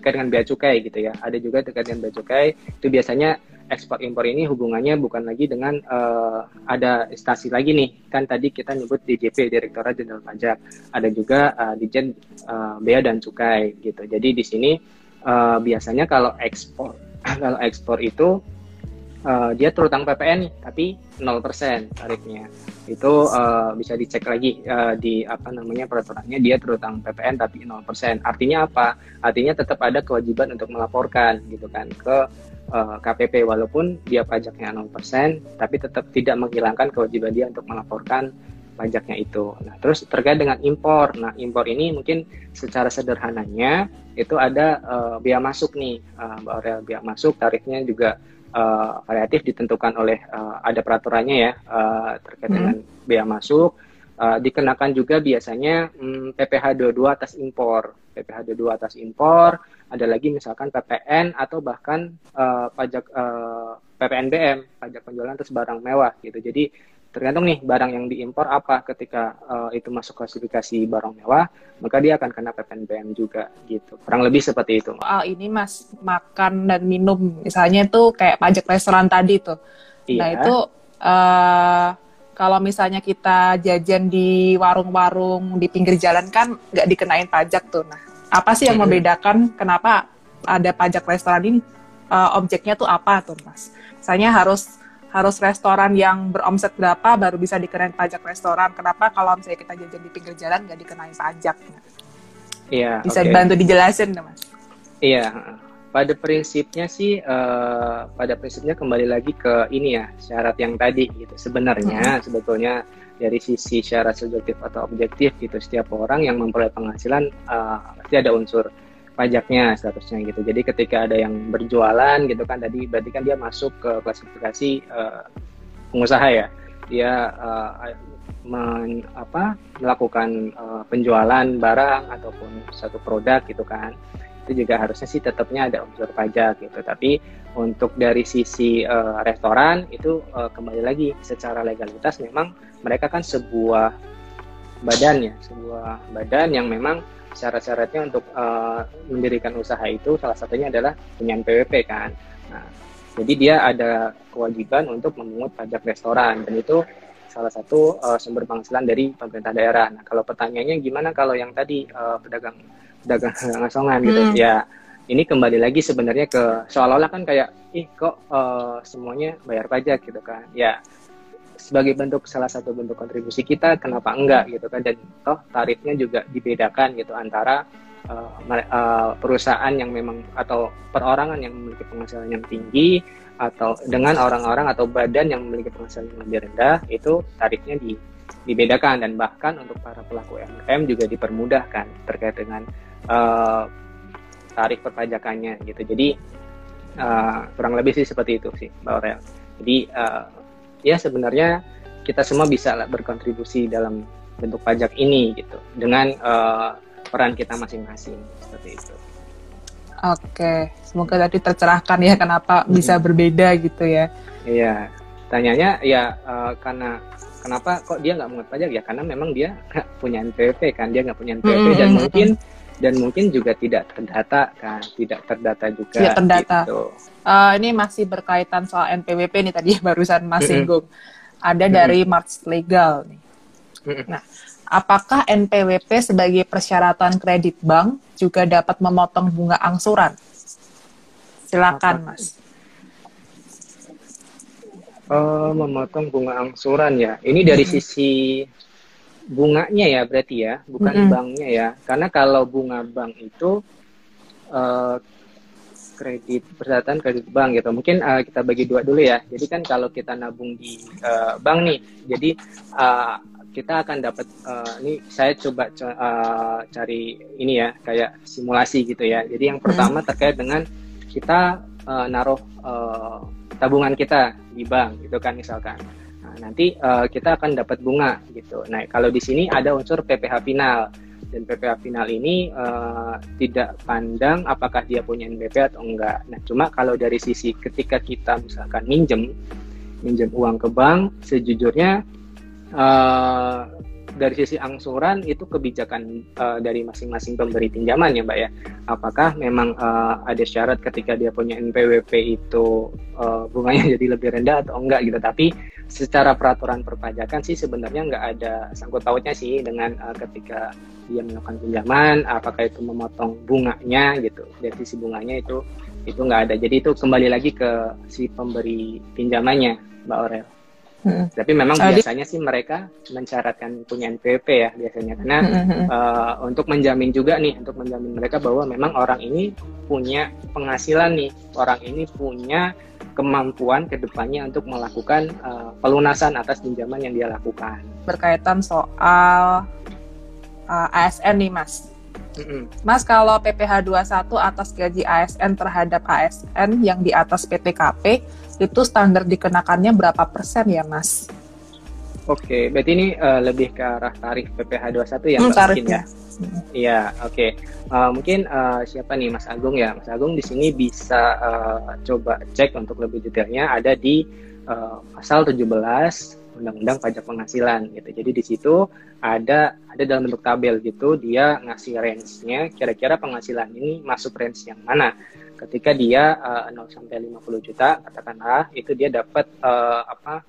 Speaker 1: terkait dengan bea cukai gitu ya. Ada juga terkait dengan bea cukai itu biasanya ekspor impor ini hubungannya bukan lagi dengan uh, ada instansi lagi nih. Kan tadi kita nyebut DJP Direktorat Jenderal Pajak. Ada juga uh, Dijen uh, Bea dan Cukai gitu. Jadi di sini uh, biasanya kalau ekspor kalau ekspor itu uh, dia terutang PPN nih, tapi 0% tarifnya. Itu uh, bisa dicek lagi uh, di apa namanya peraturannya dia terutang PPN tapi 0%. Artinya apa? Artinya tetap ada kewajiban untuk melaporkan gitu kan ke uh, KPP walaupun dia pajaknya 0%, tapi tetap tidak menghilangkan kewajiban dia untuk melaporkan pajaknya itu. Nah, terus terkait dengan impor. Nah, impor ini mungkin secara sederhananya itu ada uh, biaya masuk nih, uh, Mbak Aurel. Biaya masuk tarifnya juga uh, variatif ditentukan oleh uh, ada peraturannya ya uh, terkait hmm. dengan biaya masuk. Uh, dikenakan juga biasanya hmm, PPh 22 atas impor. PPh 22 atas impor, ada lagi misalkan PPN atau bahkan uh, pajak uh, PPNBM, pajak penjualan atas barang mewah gitu. Jadi tergantung nih barang yang diimpor apa ketika uh, itu masuk klasifikasi barang mewah maka dia akan kena PPNBM juga gitu. Kurang lebih seperti itu.
Speaker 4: Soal ini mas makan dan minum. Misalnya itu kayak pajak restoran tadi tuh. Iya. nah itu uh, kalau misalnya kita jajan di warung-warung di pinggir jalan kan nggak dikenain pajak tuh. Nah apa sih yang membedakan kenapa ada pajak restoran ini uh, objeknya tuh apa tuh mas? Misalnya harus harus restoran yang beromset berapa baru bisa dikenain pajak restoran. Kenapa kalau misalnya kita jajan di pinggir jalan nggak dikenain pajak?
Speaker 1: Iya.
Speaker 4: Bisa okay. dibantu dijelasin, mas?
Speaker 1: Iya. Pada prinsipnya sih, uh, pada prinsipnya kembali lagi ke ini ya syarat yang tadi gitu. Sebenarnya hmm. sebetulnya dari sisi syarat subjektif atau objektif gitu, setiap orang yang memperoleh penghasilan uh, pasti ada unsur pajaknya statusnya gitu. Jadi ketika ada yang berjualan gitu kan tadi berarti kan dia masuk ke klasifikasi uh, pengusaha ya. Dia uh, men, apa melakukan uh, penjualan barang ataupun satu produk gitu kan. Itu juga harusnya sih tetapnya ada unsur pajak gitu. Tapi untuk dari sisi uh, restoran itu uh, kembali lagi secara legalitas memang mereka kan sebuah badan ya, sebuah badan yang memang syarat-syaratnya untuk uh, mendirikan usaha itu salah satunya adalah punya PWP kan. Nah, jadi dia ada kewajiban untuk memungut pajak restoran dan itu salah satu uh, sumber penghasilan dari pemerintah daerah. Nah, kalau pertanyaannya gimana kalau yang tadi uh, pedagang pedagang ngasongan gitu hmm. ya ini kembali lagi sebenarnya ke seolah-olah kan kayak ih kok uh, semuanya bayar pajak gitu kan ya sebagai bentuk salah satu bentuk kontribusi kita kenapa enggak gitu kan. Dan toh tarifnya juga dibedakan gitu antara uh, uh, perusahaan yang memang atau perorangan yang memiliki penghasilan yang tinggi atau dengan orang-orang atau badan yang memiliki penghasilan yang lebih rendah itu tarifnya di, dibedakan. Dan bahkan untuk para pelaku UMKM juga dipermudahkan terkait dengan uh, tarif perpajakannya gitu. Jadi uh, kurang lebih sih seperti itu sih Mbak Aurel jadi uh, ya sebenarnya kita semua bisa berkontribusi dalam bentuk pajak ini gitu dengan uh, peran kita masing-masing seperti itu.
Speaker 4: Oke, semoga tadi tercerahkan ya kenapa hmm. bisa berbeda gitu ya.
Speaker 1: Iya, tanyanya ya uh, karena kenapa kok dia nggak mengut pajak ya karena memang dia nggak punya NPWP kan dia nggak punya NPWP hmm. dan mungkin dan mungkin juga tidak terdata kan tidak terdata juga
Speaker 4: tidak terdata. gitu. uh, ini masih berkaitan soal NPWP nih tadi barusan Mas singgung. Ada dari March Legal nih. Nah apakah NPWP sebagai persyaratan kredit bank juga dapat memotong bunga angsuran? Silakan Mas.
Speaker 1: Uh, memotong bunga angsuran ya. Ini dari sisi bunganya ya berarti ya, bukan mm -hmm. banknya ya. Karena kalau bunga bank itu uh, kredit persyaratan kredit bank gitu. Mungkin uh, kita bagi dua dulu ya. Jadi kan kalau kita nabung di uh, bank nih, jadi uh, kita akan dapat uh, ini saya coba uh, cari ini ya kayak simulasi gitu ya. Jadi yang pertama terkait dengan kita uh, naruh uh, tabungan kita di bank gitu kan misalkan nanti uh, kita akan dapat bunga gitu. Nah, kalau di sini ada unsur PPh final dan PPh final ini uh, tidak pandang apakah dia punya NBP atau enggak. Nah, cuma kalau dari sisi ketika kita misalkan minjem minjem uang ke bank, sejujurnya uh, dari sisi angsuran itu kebijakan uh, dari masing-masing pemberi pinjaman ya mbak ya apakah memang uh, ada syarat ketika dia punya NPWP itu uh, bunganya jadi lebih rendah atau enggak gitu tapi secara peraturan perpajakan sih sebenarnya nggak ada sangkut pautnya sih dengan uh, ketika dia melakukan pinjaman apakah itu memotong bunganya gitu dari sisi bunganya itu itu nggak ada jadi itu kembali lagi ke si pemberi pinjamannya mbak Aurel. Hmm. Tapi memang Adi. biasanya sih mereka mensyaratkan punya NPWP ya biasanya karena hmm. uh, untuk menjamin juga nih untuk menjamin mereka bahwa memang orang ini punya penghasilan nih orang ini punya kemampuan ke depannya untuk melakukan uh, pelunasan atas pinjaman yang dia lakukan.
Speaker 4: Berkaitan soal uh, ASN nih Mas. Mas kalau PPh 21 atas gaji ASN terhadap ASN yang di atas PTKP itu standar dikenakannya berapa persen ya Mas?
Speaker 1: Oke, berarti ini uh, lebih ke arah tarif PPh 21 ya hmm,
Speaker 4: tarif ya.
Speaker 1: Iya, oke. Okay. Uh, eh, mungkin uh, siapa nih Mas Agung ya? Mas Agung di sini bisa uh, coba cek untuk lebih detailnya ada di uh, pasal 17 Undang-Undang Pajak Penghasilan gitu. Jadi di situ ada ada dalam bentuk tabel gitu dia ngasih range-nya kira-kira penghasilan ini masuk range yang mana. Ketika dia uh, 0 sampai 50 juta katakanlah itu dia dapat uh, apa?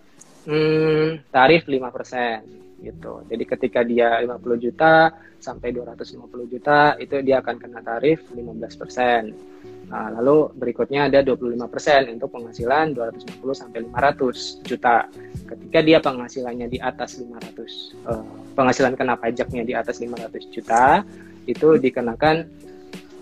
Speaker 1: Hmm, tarif 5% gitu. Jadi ketika dia 50 juta sampai 250 juta itu dia akan kena tarif 15%. Nah, lalu berikutnya ada 25% untuk penghasilan 250 sampai 500 juta. Ketika dia penghasilannya di atas 500 uh, penghasilan kena pajaknya di atas 500 juta itu dikenakan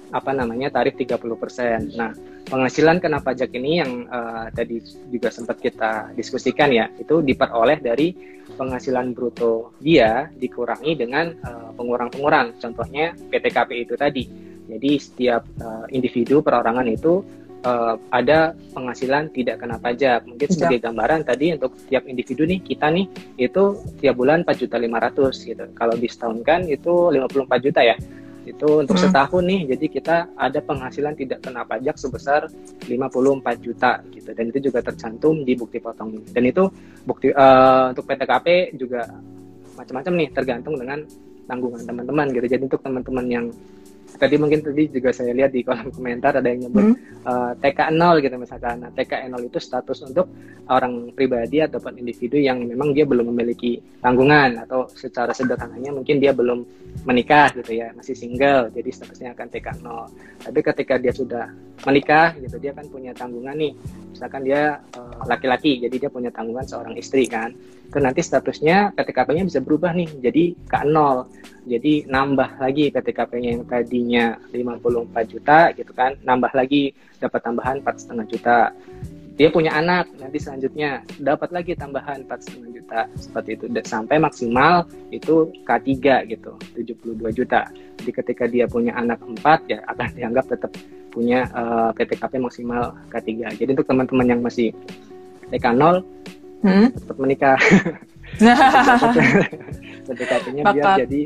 Speaker 1: apa namanya tarif 30%. Nah, penghasilan kena pajak ini yang uh, tadi juga sempat kita diskusikan ya, itu diperoleh dari penghasilan bruto dia dikurangi dengan uh, pengurang-pengurang. Contohnya PTKP itu tadi. Jadi setiap uh, individu perorangan itu uh, ada penghasilan tidak kena pajak. Mungkin sebagai gambaran tadi untuk tiap individu nih kita nih itu tiap bulan 4 juta 500 gitu. Kalau disetahunkan itu 54 juta ya itu untuk hmm. setahun nih. Jadi kita ada penghasilan tidak kena pajak sebesar 54 juta gitu. Dan itu juga tercantum di bukti potong. Dan itu bukti uh, untuk PTKP juga macam-macam nih tergantung dengan tanggungan teman-teman gitu. Jadi untuk teman-teman yang tadi mungkin tadi juga saya lihat di kolom komentar ada yang nyebut hmm. uh, eh, TK 0 gitu misalkan. Nah, TK 0 itu status untuk orang pribadi ataupun individu yang memang dia belum memiliki tanggungan atau secara sederhananya mungkin dia belum menikah gitu ya, masih single. Jadi statusnya akan TK 0. Tapi ketika dia sudah menikah gitu, dia kan punya tanggungan nih. Misalkan dia uh, laki-laki, jadi dia punya tanggungan seorang istri kan itu nanti statusnya PTKP-nya bisa berubah nih jadi K0 jadi nambah lagi PTKP-nya yang tadinya 54 juta gitu kan nambah lagi dapat tambahan 4,5 juta. Dia punya anak nanti selanjutnya dapat lagi tambahan 4,5 juta. Seperti itu. Sampai maksimal itu K3 gitu 72 juta. Jadi ketika dia punya anak 4 ya akan dianggap tetap punya uh, eh, PTKP maksimal K3 jadi untuk teman-teman yang masih TK0 hmm? tetap menikah PDKT-nya biar jadi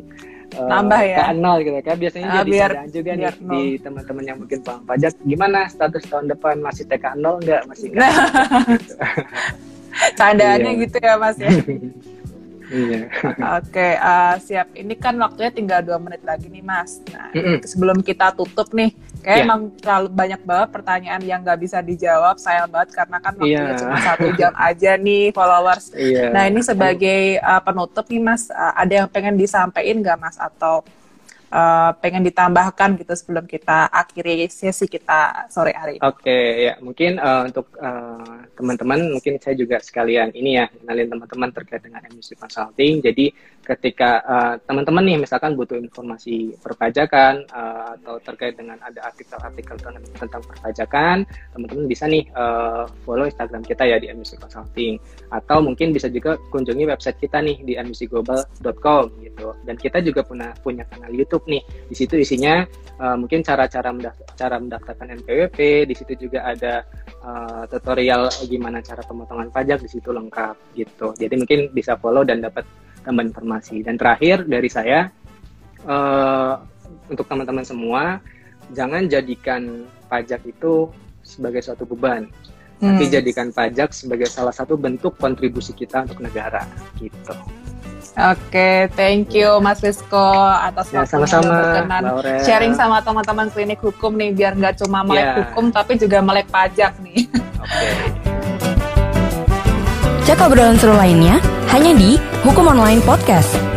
Speaker 1: uh, nambah ya nol gitu kan biasanya uh, jadi biar, juga nih nol. di teman-teman yang mungkin paham pajak gimana status tahun depan masih TK 0 enggak masih enggak
Speaker 4: candaannya iya. gitu ya mas ya Iya. Oke, uh, siap. Ini kan waktunya tinggal dua menit lagi nih, Mas. Nah, mm -mm. sebelum kita tutup nih, kayak yeah. emang terlalu banyak banget pertanyaan yang nggak bisa dijawab. Sayang banget karena kan waktunya yeah. cuma satu jam aja nih followers. Yeah. Nah, ini sebagai uh, penutup nih, Mas, uh, ada yang pengen disampaikan nggak, Mas? Atau uh, pengen ditambahkan gitu sebelum kita akhiri sesi kita sore hari.
Speaker 1: Oke okay, ya mungkin uh, untuk uh, teman-teman mungkin saya juga sekalian ini ya kenalin teman-teman terkait dengan emisi consulting. Jadi ketika uh, teman-teman nih misalkan butuh informasi perpajakan uh, atau terkait dengan ada artikel-artikel tentang, tentang perpajakan, teman-teman bisa nih uh, follow Instagram kita ya di emisi consulting atau mungkin bisa juga kunjungi website kita nih di emisiglobal.com gitu. Dan kita juga punya punya kanal YouTube YouTube nih. Di situ isinya uh, mungkin cara-cara mendaftar, cara mendaftarkan NPWP, di situ juga ada uh, tutorial gimana cara pemotongan pajak di situ lengkap gitu. Jadi mungkin bisa follow dan dapat tambahan informasi. Dan terakhir dari saya uh, untuk teman-teman semua jangan jadikan pajak itu sebagai suatu beban. Hmm. Tapi jadikan pajak sebagai salah satu bentuk kontribusi kita untuk negara gitu.
Speaker 4: Oke, thank you Mas Rizko atas
Speaker 1: ya, waktunya sama berkenan
Speaker 4: sharing sama teman-teman klinik hukum nih biar nggak cuma melek yeah. hukum tapi juga melek pajak nih. Oke.
Speaker 2: Cek obrolan seru lainnya hanya di Hukum Online Podcast.